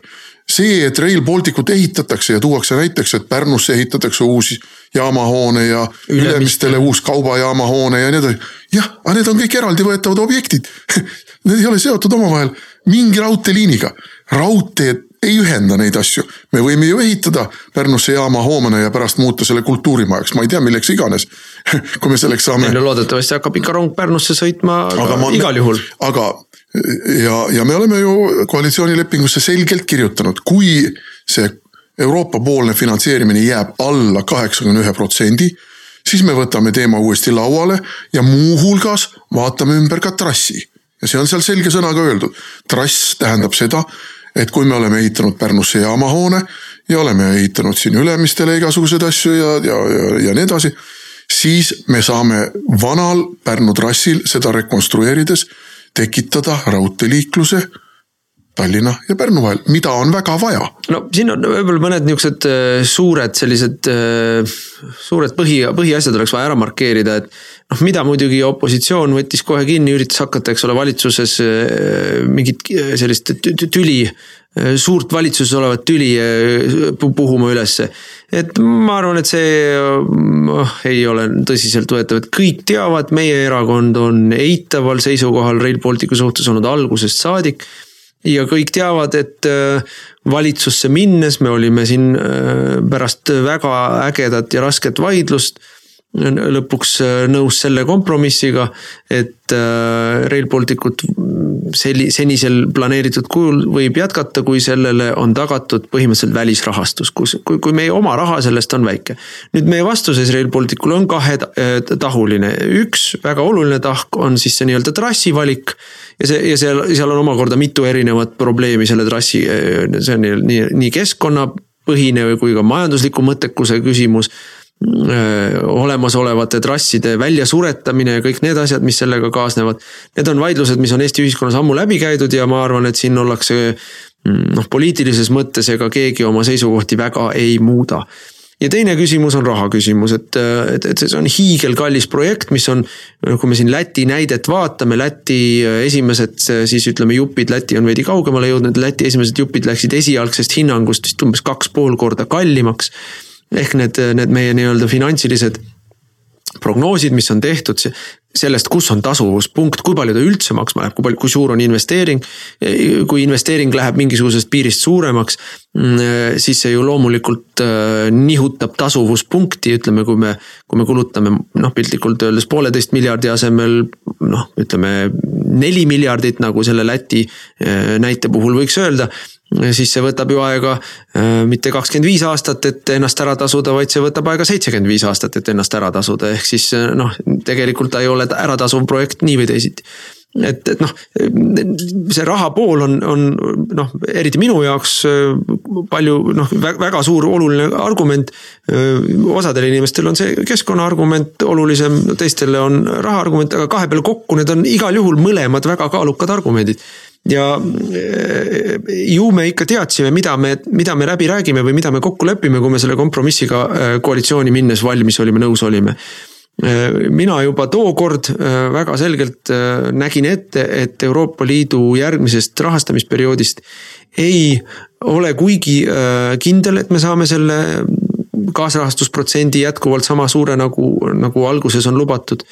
see, et Rail Balticut ehitatakse ja tuuakse näiteks, et Pärnusse ehitatakse uus jaamahoone ja Ülemistele uus kaubajaamahoone ja nii edasi. jah, aga need on kõik eraldivõetavad objektid Need ei ole seotud omavahel mingi raudteeliiniga. raudtee ei ühenda neid asju. me võime ju ehitada Pärnusse jaamahoone ja pärast muuta selle kultuurimajaks, ma ei tea, milleks iganes kui me selleks saame. no loodetavasti hakkab ikka rong Pärnusse sõitma aga ma, igal juhul. aga ja, ja me oleme ju koalitsioonilepingusse selgelt kirjutanud, kui see Euroopa poolne finantseerimine jääb alla kaheksakümne ühe protsendi, siis me võtame teema uuesti lauale ja muuhulgas vaatame ümber ka trassi. ja see on seal selge sõnaga öeldud. trass tähendab seda, et kui me oleme ehitanud Pärnusse jaamahoone ja oleme ehitanud siin Ülemistele igasuguseid asju ja, ja, ja, ja nii edasi, siis me saame vanal Pärnu trassil seda rekonstrueerides tekitada raudteeliikluse Tallinna ja Pärnu vahel, mida on väga vaja. no siin on võib-olla mõned niuksed äh, suured sellised, äh, suured põhi, põhiasjad oleks vaja ära markeerida, et. noh, mida muidugi opositsioon võttis kohe kinni, üritas hakata, eks ole, valitsuses äh, mingit sellist tüli suurt valitsuses olevat tüli puhuma ülesse. et ma arvan, et see oh, ei ole tõsiseltvõetav, et kõik teavad, meie erakond on eitaval seisukohal Rail Balticu suhtes olnud algusest saadik. Ja kõik teavad, et valitsusse minnes me olime siin pärast väga ägedat ja rasket vaidlust lõpuks nõus selle kompromissiga, et Rail Baltic ut selli-, senisel planeeritud kujul võib jätkata, kui sellele on tagatud põhimõtteliselt välisrahastus, kus, kui, kui meie oma raha sellest on väike. nüüd meie vastuses Rail Balticule on kahetahuline, üks väga oluline tahk on siis see nii-öelda trassi valik. ja see, ja seal, seal on omakorda mitu erinevat probleemi selle trassi, see on nii, nii keskkonnapõhine kui ka majandusliku mõttekuse küsimus olemasolevate trasside väljasuretamine ja kõik need asjad, mis sellega kaasnevad. Need on vaidlused, mis on Eesti ühiskonnas ammu läbi käidud ja ma arvan, et siin ollakse mm, noh, poliitilises mõttes ega keegi oma seisukohti väga ei muuda ja teine küsimus on raha küsimus, et, et, et see on hiigelkallis projekt, mis on, kui me siin Läti näidet vaatame, Läti esimesed siis ütleme jupid, Läti on veidi kaugemale jõudnud, Läti esimesed jupid läksid esialgsest hinnangust vist umbes kaks pool korda kallimaks ehk need, need meie nii-öelda finantsilised prognoosid, mis on tehtud, sellest, kus on tasuvuspunkt, kui palju ta üldse maksma läheb, kui palju, kui suur on investeering. kui investeering läheb mingisugusest piirist suuremaks, mm, siis see ju loomulikult äh, nihutab tasuvuspunkti, ütleme, kui me, kui me kulutame noh, piltlikult öeldes pooleteist miljardi asemel noh, ütleme neli miljardit, nagu selle Läti äh, näite puhul võiks öelda siis see võtab ju aega äh, mitte kakskümmend viis aastat, et ennast ära tasuda, vaid see võtab aega seitsekümmend viis aastat, et ennast ära tasuda, ehk siis äh, noh, tegelikult ta ei ole äratasuv projekt nii või teisiti. Et, et noh, see raha pool on, on noh, eriti minu jaoks äh, palju noh, väga suur oluline argument. osadel inimestel on see keskkonna argument olulisem, teistele on raha argument, aga kahe peale kokku need on igal juhul mõlemad väga kaalukad argumendid ja eh, ju me ikka teadsime, mida me, mida me läbi räägime või mida me kokku lepime, kui me selle kompromissiga eh, koalitsiooni minnes valmis olime, nõus olime. Eh, mina juba tookord väga selgelt nägin ette, et Euroopa Liidu järgmisest rahastamisperioodist ei ole kuigi kindel, et me saame selle kaasrahastusprotsendi jätkuvalt sama suure nagu, nagu alguses on lubatud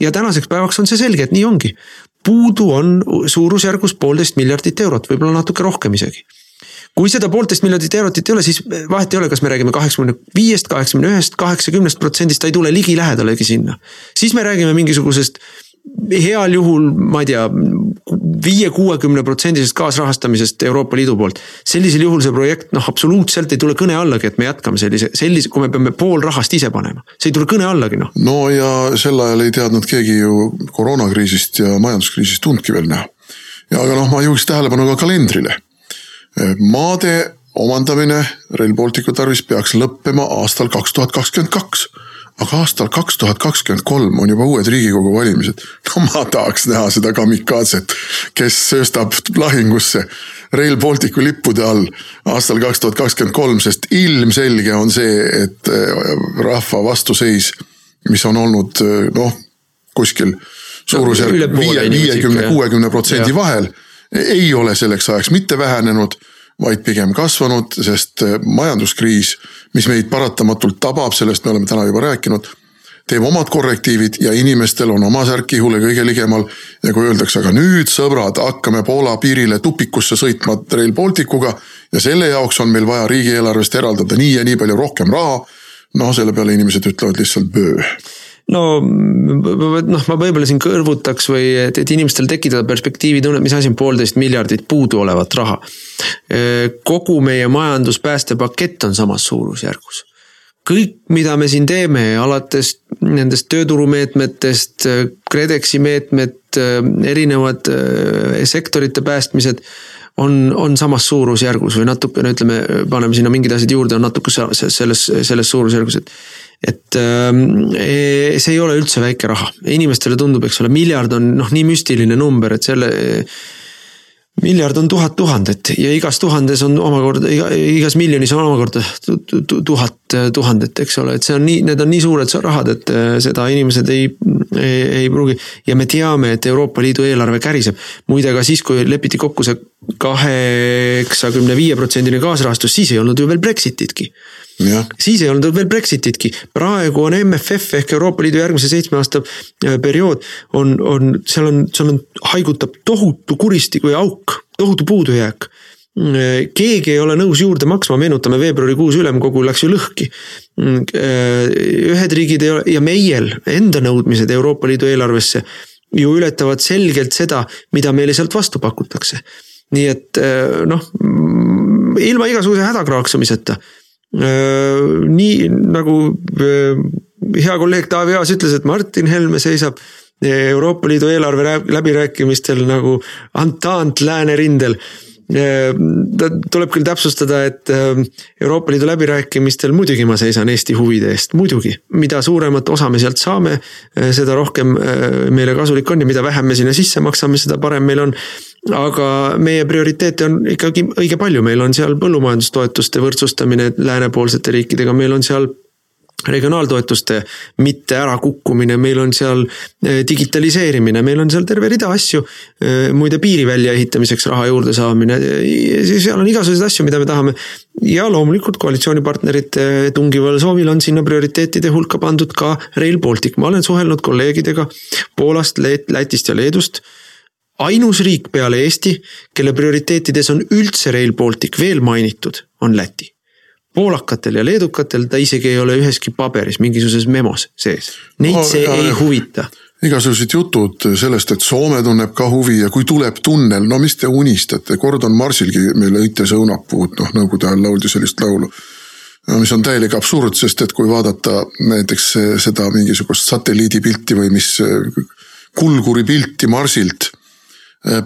ja tänaseks päevaks on see selge, et nii ongi puudu on suurusjärgus poolteist miljardit eurot, võib-olla natuke rohkem isegi. kui seda poolteist miljardit eurot ei ole, siis vahet ei ole, kas me räägime kaheksakümne viiest, kaheksakümne ühest, kaheksakümnest protsendist, ta ei tule ligilähedalegi sinna. siis me räägime mingisugusest heal juhul, ma ei tea, viie-kuuekümne protsendisest kaasrahastamisest Euroopa Liidu poolt. sellisel juhul see projekt noh, absoluutselt ei tule kõne allagi, et me jätkame sellise, sellise, kui me peame pool rahast ise panema. see ei tule kõne allagi noh. no ja sel ajal ei teadnud keegi ju koroonakriisist ja majanduskriisist tundki veel näha. ja aga noh, ma juhiks tähelepanu ka kalendrile. maade omandamine Rail Balticu tarvis peaks lõppema aastal kaks tuhat kakskümmend kaks aga aastal kaks tuhat kakskümmend kolm on juba uued riigikogu valimised. no ma tahaks näha seda kamikaatset, kes sööstab lahingusse Rail Balticu lippude all aastal kaks tuhat kakskümmend kolm, sest ilmselge on see, et äh, rahva vastuseis, mis on olnud äh, noh, kuskil suurusjärk viie, viiekümne, kuuekümne protsendi vahel, ei ole selleks ajaks mitte vähenenud vaid pigem kasvanud, sest äh, majanduskriis, mis meid paratamatult tabab, sellest me oleme täna juba rääkinud, teeb omad korrektiivid ja inimestel on oma särk ihule kõige ligemal. ja kui öeldakse, aga nüüd sõbrad, hakkame Poola piirile tupikusse sõitma Rail Balticuga ja selle jaoks on meil vaja riigieelarvest eraldada nii ja nii palju rohkem raha. no selle peale inimesed ütlevad lihtsalt böö no noh, ma võib-olla siin kõrvutaks või et, et inimestel tekitada perspektiivitunne, mis asi on poolteist miljardit puuduolevat raha. kogu meie majanduspäästepakett on samas suurusjärgus. kõik, mida me siin teeme, alates nendest tööturumeetmetest, KredExi meetmed, erinevad eh, sektorite päästmised on, on samas suurusjärgus või natukene ütleme, paneme sinna mingid asjad juurde, on natuke selles, selles suurusjärgus, et et ähm, e, see ei ole üldse väike raha, inimestele tundub, eks ole, miljard on noh, nii müstiline number, et selle. miljard on tuhat tuhandet ja igas tuhandes on omakorda, igas miljonis on omakorda tuhat tuhandet, eks ole, et see on nii, need on nii suured rahad, et äh, seda inimesed ei, ei, ei pruugi. ja me teame, et Euroopa Liidu eelarve käriseb, muide ka siis, kui lepiti kokku see kaheksakümne viie protsendine kaasrahastus, siis ei olnud ju veel Brexititki siis ei olnud veel Brexititki, praegu on MFF ehk Euroopa Liidu järgmise seitsme aasta äh, periood on, on, seal on, seal on, haigutab tohutu kuristik või auk, tohutu puudujääk äh, keegi ei ole nõus juurde maksma, meenutame veebruarikuus ülemkogu läks ju lõhki. Äh, ühed riigid ei ole ja meil enda nõudmised Euroopa Liidu eelarvesse ju ületavad selgelt seda, mida meile sealt vastu pakutakse. nii et noh, ilma igasuguse hädakraaksamiseta Äh, nii nagu äh, hea kolleeg Taavi Aas ütles, et Martin Helme seisab Euroopa Liidu eelarve läbirääkimistel nagu antant läänerindel. äh, tuleb küll täpsustada, et Euroopa Liidu läbirääkimistel muidugi ma seisan Eesti huvide eest, muidugi. mida suuremat osa me sealt saame, seda rohkem meile kasulik on ja mida vähem me sinna sisse maksame, seda parem meil on aga meie prioriteete on ikkagi õige palju, meil on seal põllumajandustoetuste võrdsustamine läänepoolsete riikidega, meil on seal regionaaltoetuste mitte ärakukkumine, meil on seal eh, digitaliseerimine, meil on seal terve rida asju. Eh, muide piiri väljaehitamiseks raha juurde saamine, seal on igasuguseid asju, mida me tahame. ja loomulikult koalitsioonipartnerite tungival soovil on sinna prioriteetide hulka pandud ka Rail Baltic, ma olen suhelnud kolleegidega Poolast, Lätist ja Leedust ainus riik peale Eesti, kelle prioriteetides on üldse Rail Baltic veel mainitud, on Läti poolakatel ja leedukatel ta isegi ei ole üheski paberis, mingisuguses memos sees. Neid see ja, ei huvita igasugused jutud sellest, et Soome tunneb ka huvi ja kui tuleb tunnel, no mis te unistate, Gordon Marsilgi meil lõite see õunapuud, noh nõukogude ajal lauldi sellist laulu. mis on täielik absurd, sest et kui vaadata näiteks seda mingisugust satelliidipilti või mis kulguri pilti Marsilt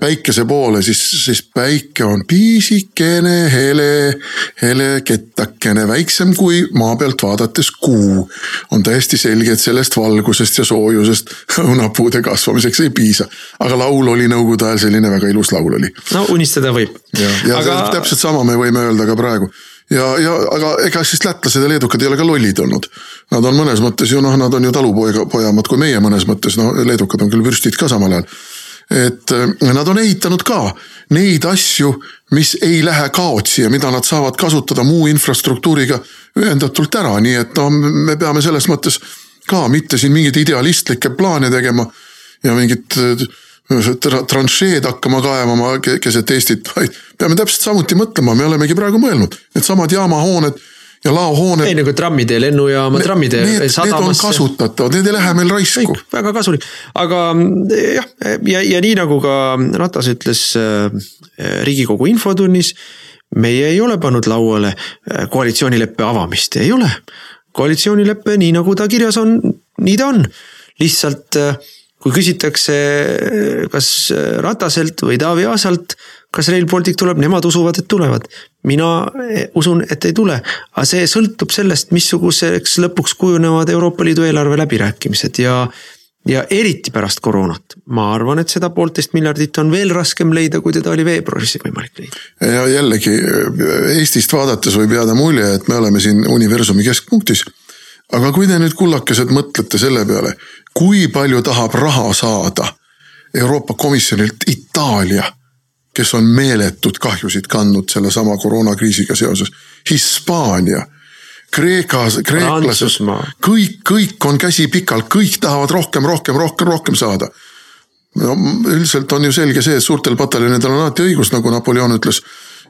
päikese poole, siis, siis päike on pisikene, hele, hele kettakene, väiksem kui maa pealt vaadates kuu. on täiesti selge, et sellest valgusest ja soojusest õunapuude kasvamiseks ei piisa. aga laul oli nõukogude ajal selline väga ilus laul oli. no unistada võib. ja, ja aga... täpselt sama me võime öelda ka praegu ja, ja aga ega siis lätlased ja leedukad ei ole ka lollid olnud. Nad on mõnes mõttes ju noh, nad on ju talupojamad kui meie mõnes mõttes, no leedukad on küll vürstid ka samal ajal et äh, nad on ehitanud ka neid asju, mis ei lähe kaotsi ja mida nad saavad kasutada muu infrastruktuuriga ühendatult ära, nii et no me peame selles mõttes ka mitte siin mingeid idealistlikke plaane tegema ja mingit äh, tranšeed hakkama kaevama keset Eestit, vaid peame täpselt samuti mõtlema, me olemegi praegu mõelnud, needsamad jaamahooned ja laohooned. ei nagu trammitee, lennujaama, trammitee. Need, need on kasutatavad, need ei lähe meil raisku. väga kasulik, aga jah, ja, ja nii nagu ka Ratas ütles äh, riigikogu infotunnis. meie ei ole pannud lauale koalitsioonileppe avamist, ei ole. koalitsioonilepe, nii nagu ta kirjas on, nii ta on, lihtsalt kui küsitakse, kas Rataselt või Taavi Aasalt kas Rail Baltic tuleb, nemad usuvad, et tulevad. Mina usun, et ei tule, aga see sõltub sellest, missuguseks lõpuks kujunevad Euroopa Liidu eelarve läbirääkimised ja ja eriti pärast koroonat, ma arvan, et seda poolteist miljardit on veel raskem leida, kui teda oli veebruaris võimalik leida. ja jällegi Eestist vaadates võib jääda mulje, et me oleme siin universumi keskpunktis. aga kui te nüüd kullakesed mõtlete selle peale, kui palju tahab raha saada Euroopa Komisjonilt Itaalia kes on meeletud kahjusid kandnud sellesama koroonakriisiga seoses. Hispaania, Kreeka, kreeklased, kõik, kõik on käsi pikal, kõik tahavad rohkem, rohkem, rohkem, rohkem saada. no üldiselt on ju selge see, et suurtel pataljonidel on alati õigus, nagu Napoleon ütles.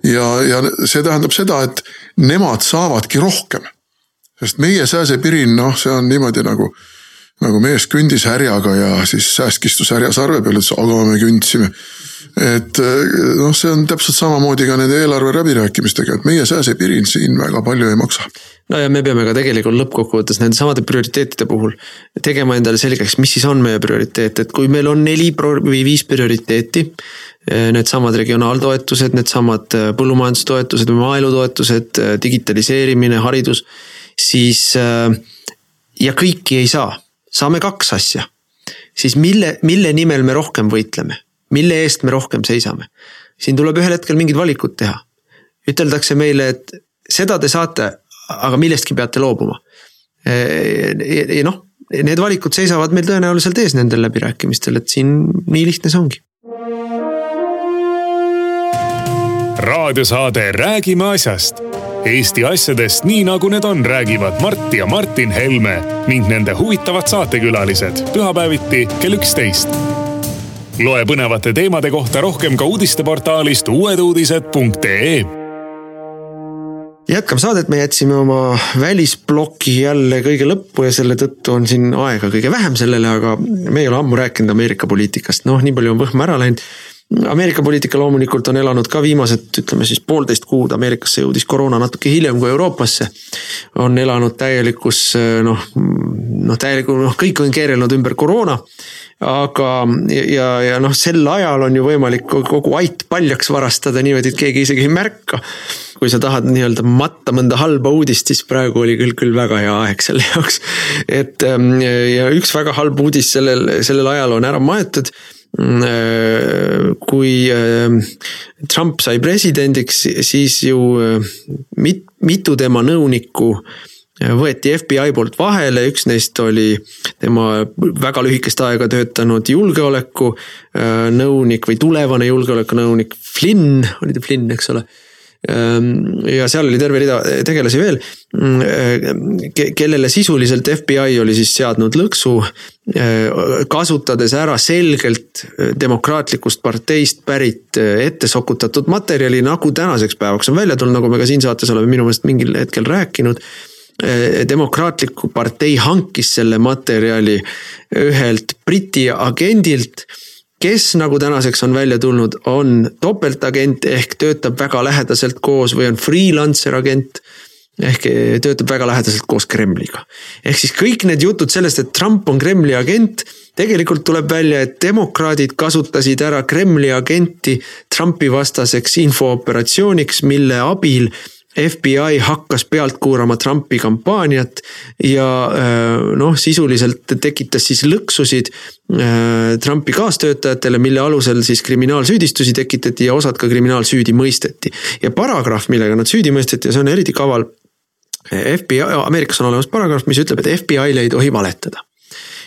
ja, ja see tähendab seda, et nemad saavadki rohkem. sest meie sääsepirin, noh, see on niimoodi nagu nagu mees kõndis härjaga ja siis sääsk istus härja sarve peal, ütles aga me kündsime et eh, noh, see on täpselt samamoodi ka nende eelarve läbirääkimistega, et meie sääsepirin siin väga palju ei maksa. no ja me peame ka tegelikult lõppkokkuvõttes nende samade prioriteetide puhul tegema endale selgeks, mis siis on meie prioriteet, et kui meil on neli või viis prioriteeti. Eh, needsamad regionaaltoetused, needsamad eh, põllumajandustoetused või maaelutoetused, digitaliseerimine, haridus, siis ja kõiki ei saa, saame kaks asja siis mille, mille nimel me rohkem võitleme mille eest me rohkem seisame. siin tuleb ühel hetkel mingid valikud teha. üteldakse meile, et seda te saate, aga millestki peate loobuma. ja noh, need valikud seisavad meil tõenäoliselt ees nendel läbirääkimistel, et siin nii lihtne see ongi. raadiosaade Räägime asjast Eesti asjadest nii nagu need on, räägivad Mart ja Martin Helme ning nende huvitavad saatekülalised. Pühapäeviti kell üksteist. Loe põnevate teemade kohta rohkem ka uudisteportaalist uueduudised.ee jätkame saadet, me jätsime oma välisploki jälle kõige lõppu ja selle tõttu on siin aega kõige vähem sellele, aga me ei ole ammu rääkinud Ameerika poliitikast, noh, nii palju on võhma ära läinud. Ameerika poliitika loomulikult on elanud ka viimased, ütleme siis poolteist kuud, Ameerikasse jõudis koroona natuke hiljem kui Euroopasse. on elanud täielikus noh, noh täielikul noh, kõik on keerelnud ümber koroona aga, ja, ja noh, sel ajal on ju võimalik kogu ait paljaks varastada niimoodi, et keegi isegi ei märka. kui sa tahad nii-öelda matta mõnda halba uudist, siis praegu oli küll, küll väga hea aeg selle jaoks. et ja üks väga halb uudis sellel, sellel ajal on ära maetud kui ähm, Trump sai presidendiks, siis ju äh, mit, mitu tema nõunikku võeti FBI poolt vahele, üks neist oli tema väga lühikest aega töötanud julgeoleku äh, nõunik või tulevane julgeolekunõunik Flynn, oli ta Flynn, eks ole ja seal oli terve rida tegelasi veel, mm, kellele sisuliselt FBI oli siis seadnud lõksu, eh, kasutades ära selgelt eh, demokraatlikust parteist pärit eh, ette sokutatud materjali, nagu tänaseks päevaks on välja tulnud, nagu me ka siin saates oleme minu meelest mingil hetkel rääkinud. Demokraatliku partei hankis selle materjali ühelt Briti agendilt kes nagu tänaseks on välja tulnud, on topeltagent ehk töötab väga lähedaselt koos või on freelancer agent ehk töötab väga lähedaselt koos Kremliga. ehk siis kõik need jutud sellest, et Trump on Kremli agent, tegelikult tuleb välja, et demokraadid kasutasid ära Kremli agenti Trumpi vastaseks infooperatsiooniks, mille abil FBI hakkas pealt kuulama Trumpi kampaaniat ja äh, noh, sisuliselt tekitas siis lõksusid äh, Trumpi kaastöötajatele, mille alusel siis kriminaalsüüdistusi tekitati ja osad ka kriminaalsüüdi mõisteti. ja paragrahv, millega nad süüdi mõisteti ja see on eriti kaval. FBI, Ameerikas on olemas paragrahv, mis ütleb, et FBI-le ei tohi valetada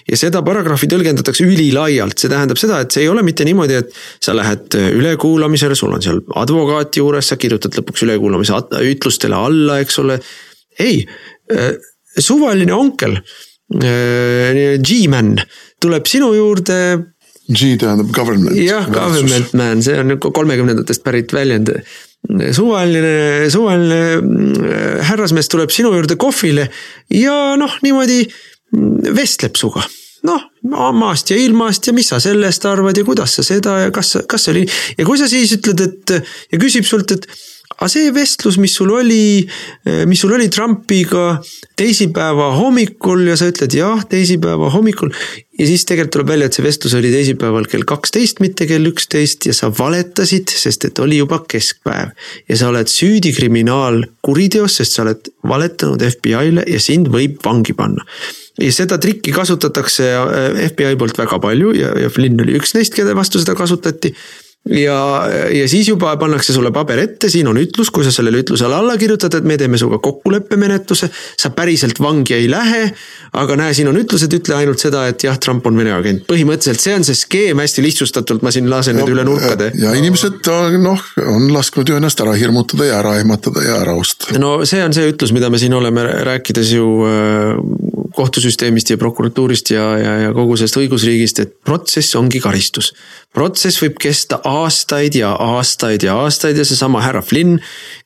ja seda paragrahvi tõlgendatakse ülilaialt, see tähendab seda, et see ei ole mitte niimoodi, et sa lähed äh, ülekuulamisele, sul on seal advokaat juures, sa kirjutad lõpuks ülekuulamise ütlustele alla, eks ole. ei, äh, suvaline onkel, äh, G-man tuleb sinu juurde G tähendab government. jah, government man, see on kolmekümnendatest pärit väljend. suvaline, suvaline härrasmees tuleb sinu juurde kohvile ja noh, niimoodi vestleb suga noh, maast ja ilmast ja mis sa sellest arvad ja kuidas sa seda ja kas, kas see oli. ja kui sa siis ütled, et ja küsib sult, et aga see vestlus, mis sul oli, mis sul oli Trumpiga teisipäeva hommikul ja sa ütled jah, teisipäeva hommikul. ja siis tegelikult tuleb välja, et see vestlus oli teisipäeval kell kaksteist, mitte kell üksteist ja sa valetasid, sest et oli juba keskpäev. ja sa oled süüdi kriminaalkuriteos, sest sa oled valetanud FBI-le ja sind võib vangi panna ja seda trikki kasutatakse äh, FBI poolt väga palju ja, ja Flynn oli üks neist, kelle vastu seda kasutati ja, ja siis juba pannakse sulle paber ette, siin on ütlus, kui sa sellele ütlusele alla kirjutad, et me teeme sinuga kokkuleppemenetluse. sa päriselt vangi ei lähe, aga näe, siin on ütlused, ütle ainult seda, et jah, Trump on Vene agent. põhimõtteliselt see on see skeem hästi lihtsustatult, ma siin lasen nüüd üle nurkade. ja inimesed noh, on lasknud ju ennast ära hirmutada ja ära ehmatada ja ära osta. no see on see ütlus, mida me siin oleme rääkides ju äh, kohtusüsteemist ja prokuratuurist ja, ja, ja kogu sellest õigusriigist, et protsess ongi karistus. protsess võib kesta aastaid ja aastaid ja aastaid ja seesama härra Flynn,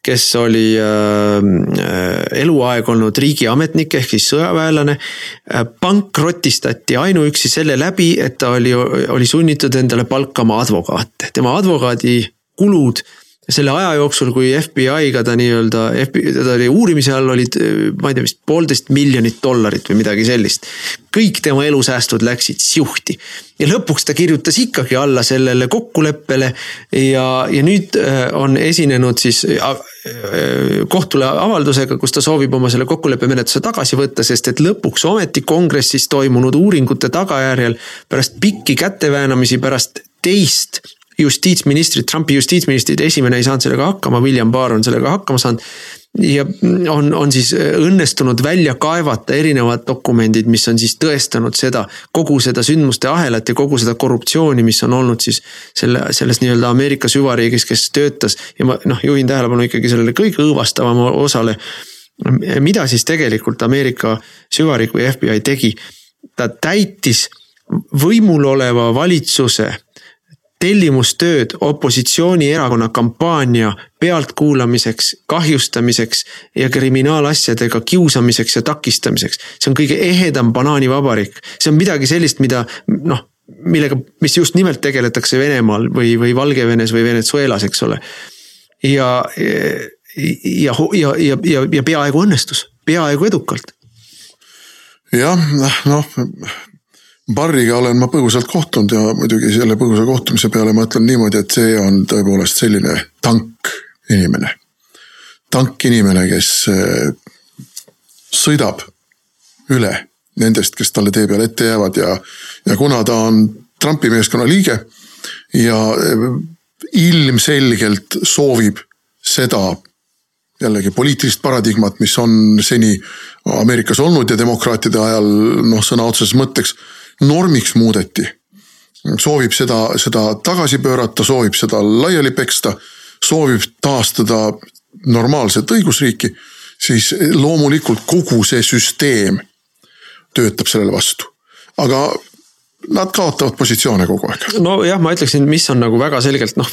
kes oli äh, äh eluaeg olnud riigiametnik ehk siis sõjaväelane äh,. pankrotistati ainuüksi selle läbi, et ta oli, oli sunnitud endale palkama advokaate, tema advokaadi kulud selle aja jooksul, kui FBI-ga ta nii-öelda, ta oli uurimise all, olid, ma ei tea, vist poolteist miljonit dollarit või midagi sellist. kõik tema elusäästud läksid siuhti ja lõpuks ta kirjutas ikkagi alla sellele kokkuleppele ja, ja nüüd äh, on esinenud siis äh, kohtule avaldusega, kus ta soovib oma selle kokkuleppemenetluse tagasi võtta, sest et lõpuks ometi kongressis toimunud uuringute tagajärjel pärast pikki käteväänamisi, pärast teist justiitsministrid, Trumpi justiitsministrid, esimene ei saanud sellega hakkama, William Barr on sellega hakkama saanud. ja on, on siis õnnestunud välja kaevata erinevad dokumendid, mis on siis tõestanud seda, kogu seda sündmuste ahelat ja kogu seda korruptsiooni, mis on olnud siis selle, selles nii-öelda Ameerika süvariigis, kes töötas. ja ma noh, juhin tähelepanu ikkagi sellele kõige õõvastavama osale. mida siis tegelikult Ameerika süvariik või FBI tegi? ta täitis võimul oleva valitsuse tellimustööd opositsioonierakonna kampaania pealtkuulamiseks, kahjustamiseks ja kriminaalasjadega kiusamiseks ja takistamiseks. see on kõige ehedam banaanivabariik, see on midagi sellist, mida noh, millega, mis just nimelt tegeletakse Venemaal või, või Valgevenes või Venezuelas, eks ole. ja, ja, ja, ja, ja, ja peaaegu õnnestus, peaaegu edukalt jah, noh Barriga olen ma põgusalt kohtunud ja muidugi selle põgusa kohtumise peale ma ütlen niimoodi, et see on tõepoolest selline tank inimene. tank inimene, kes eh, sõidab üle nendest, kes talle tee peale ette jäävad ja, ja kuna ta on Trumpi meeskonna liige ja eh, ilmselgelt soovib seda jällegi poliitilist paradigmat, mis on seni Ameerikas olnud ja demokraatide ajal noh, sõna otseses mõtteks normiks muudeti. soovib seda, seda tagasi pöörata, soovib seda laiali peksta, soovib taastada normaalset õigusriiki, siis loomulikult kogu see süsteem töötab sellele vastu. aga nad kaotavad positsioone kogu aeg. nojah, ma ütleksin, mis on nagu väga selgelt noh,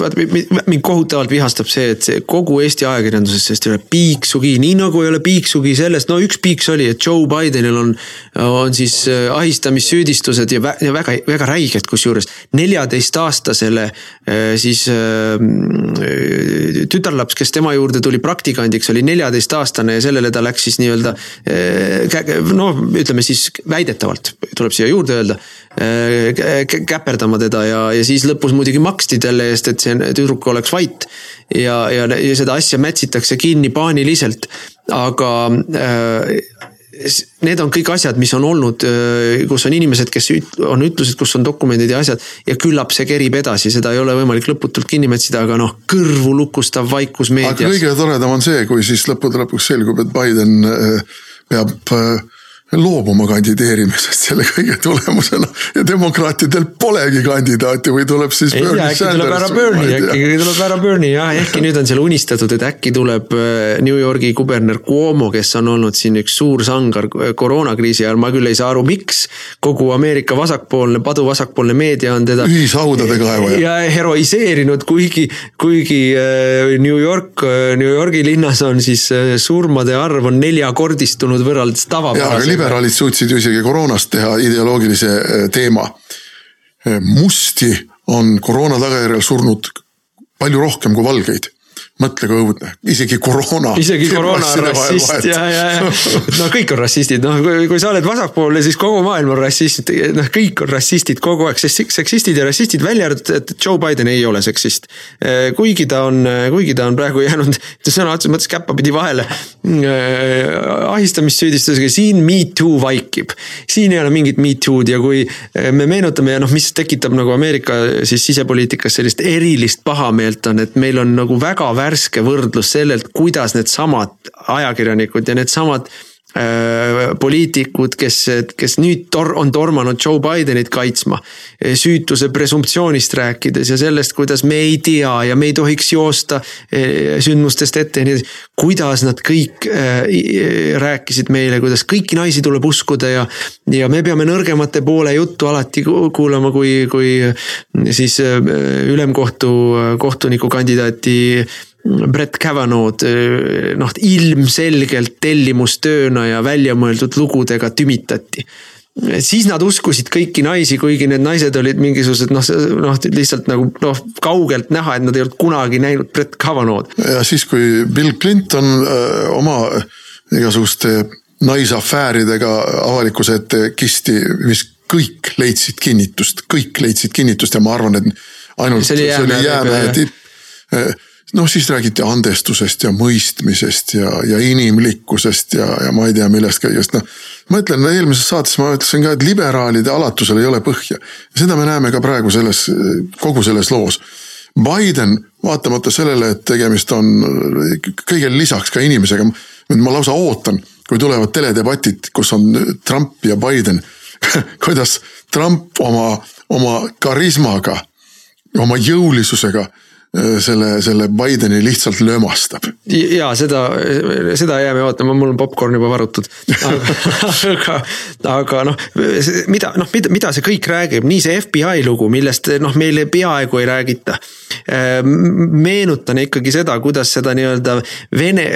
mind kohutavalt vihastab see, et see kogu Eesti ajakirjanduses sellest ei ole piiksugi, nii nagu ei ole piiksugi sellest, no üks piiks oli, et Joe Bidenil on, on siis äh, ahistamissüüdistused ja, vä ja väga, väga räiged kusjuures. neljateistaastasele äh, siis äh, tütarlaps, kes tema juurde tuli praktikandiks, oli neljateistaastane ja sellele ta läks siis nii-öelda no ütleme siis väidetavalt tuleb siia juurde öelda käperdama teda ja, ja siis lõpus muidugi maksti talle eest, et see tüdruk oleks vait. ja, ja, ja seda asja mätsitakse kinni paaniliselt, aga äh, need on kõik asjad, mis on olnud, äh, kus on inimesed, kes on ütlused, kus on dokumendid ja asjad. ja küllap see kerib edasi, seda ei ole võimalik lõputult kinni mätsida, aga noh, kõrvu lukustav vaikus meedias. aga kõige toredam on see, kui siis lõppude lõpuks selgub, et Biden äh, peab loobuma kandideerimisest selle kõige tulemusena ja demokraatidel polegi kandidaati või tuleb siis. ei tea, äkki tuleb härra Bernie, äkki tuleb härra Bernie jah, ehkki nüüd on seal unistatud, et äkki tuleb äh, New Yorgi kuberner Cuomo, kes on olnud siin üks suur sangar koroonakriisi ajal, ma küll ei saa aru, miks. kogu Ameerika vasakpoolne, paduvasakpoolne meedia on teda. ühishaudade kaevaja. ja heroiseerinud, kuigi, kuigi äh, New York, äh, New Yorgi linnas on siis surmade arv on neljakordistunud võrreldes tavapärasega liberaalid suutsid ju isegi koroonast teha ideoloogilise eh, teema. Eh, musti on koroona tagajärjel surnud palju rohkem kui valgeid mõtle kui õudne, isegi koroona. isegi koroona on rassist ja, ja, ja no kõik on rassistid, noh kui, kui sa oled vasakpoolne, siis kogu maailm on rassist, noh kõik on rassistid kogu aeg, sest seksistid ja rassistid, välja arvatud, et Joe Biden ei ole seksist. kuigi ta on, kuigi ta on praegu jäänud sõna otseses mõttes käppapidi vahele ahistamissüüdistusega, siin me too vaikib. siin ei ole mingit me too'd ja kui me meenutame ja noh, mis tekitab nagu Ameerika siis sisepoliitikas sellist erilist pahameelt on, et meil on nagu väga värske võrdlus sellelt, kuidas needsamad ajakirjanikud ja needsamad äh, poliitikud, kes, kes nüüd tor-, on tormanud Joe Bidenit kaitsma. süütuse presumptsioonist rääkides ja sellest, kuidas me ei tea ja me ei tohiks joosta äh, sündmustest ette ja nii edasi. kuidas nad kõik äh, rääkisid meile, kuidas kõiki naisi tuleb uskuda ja, ja me peame nõrgemate poole juttu alati kuulama, kui, kui siis ülemkohtu kohtunikukandidaati Brett Kavanaugh'd noh, ilmselgelt tellimustööna ja väljamõeldud lugudega tümitati siis nad uskusid kõiki naisi, kuigi need naised olid mingisugused noh, noh lihtsalt nagu noh, kaugelt näha, et nad ei olnud kunagi näinud Brett Kavanaugh'd. ja siis, kui Bill Clinton öö, oma igasuguste naisafääridega avalikkuse ette kisti, mis kõik leidsid kinnitust, kõik leidsid kinnitust ja ma arvan, et ainult see oli jäämäe tipp noh, siis räägiti andestusest ja mõistmisest ja, ja inimlikkusest ja, ja ma ei tea, millest kõigest, noh. ma ütlen, eelmises saates ma ütlesin ka, et liberaalide alatusel ei ole põhja. seda me näeme ka praegu selles, kogu selles loos. Biden, vaatamata sellele, et tegemist on kõigele lisaks ka inimesega, ma lausa ootan, kui tulevad teledebatid, kus on Trump ja Biden kuidas Trump oma, oma karismaga, oma jõulisusega selle, selle Bideni lihtsalt lömastab. ja seda, seda jääme ootama, mul on popkorn juba varutud. aga, aga noh, mida, noh, mida, mida see kõik räägib, nii see FBI lugu, millest noh, meile peaaegu ei räägita. Äh, meenutan ikkagi seda, kuidas seda nii-öelda Vene,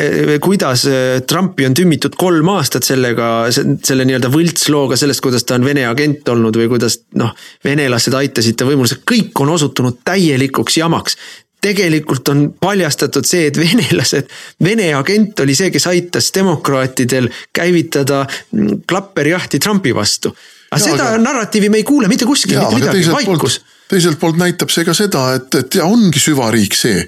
kuidas Trumpi on tümmitud kolm aastat sellega, selle nii-öelda võltslooga sellest, kuidas ta on Vene agent olnud või kuidas noh, venelased aitasid ta võimule, see kõik on osutunud täielikuks jamaks tegelikult on paljastatud see, et venelased, Vene agent oli see, kes aitas demokraatidel käivitada klapperjahti Trumpi vastu. aga seda aga... narratiivi me ei kuule mitte kuskil, mitte midagi, vaikus. teiselt poolt näitab see ka seda, et, et ja ongi süvariik see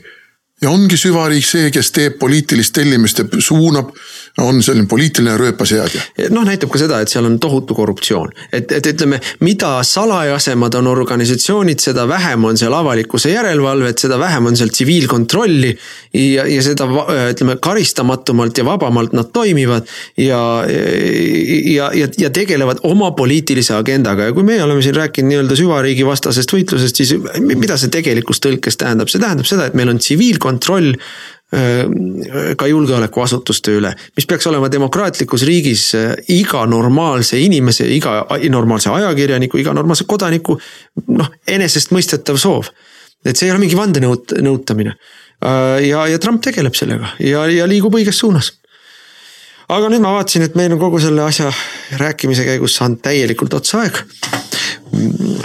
ja ongi süvariik see, kes teeb poliitilist tellimist ja suunab on selline poliitiline rööpaseadja. noh, näitab ka seda, et seal on tohutu korruptsioon, et, et ütleme, mida salajasemad on organisatsioonid, seda vähem on seal avalikkuse järelevalvet, seda vähem on seal tsiviilkontrolli. ja, ja seda ütleme karistamatumalt ja vabamalt nad toimivad ja, ja, ja, ja tegelevad oma poliitilise agendaga ja kui meie oleme siin rääkinud nii-öelda süvariigi vastasest võitlusest, siis mida see tegelikus tõlkes tähendab, see tähendab seda, et meil on tsiviilkontroll ka julgeolekuasutuste üle, mis peaks olema demokraatlikus riigis iga normaalse inimese, iga normaalse ajakirjaniku, iga normaalse kodaniku noh, enesestmõistetav soov. et see ei ole mingi vandenõut-, nõutamine. ja, ja Trump tegeleb sellega ja, ja liigub õiges suunas. aga nüüd ma vaatasin, et meil on kogu selle asja rääkimise käigus saanud täielikult otsa aeg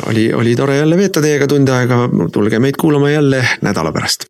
oli, oli tore jälle veeta teiega tund aega, tulge meid kuulama jälle nädala pärast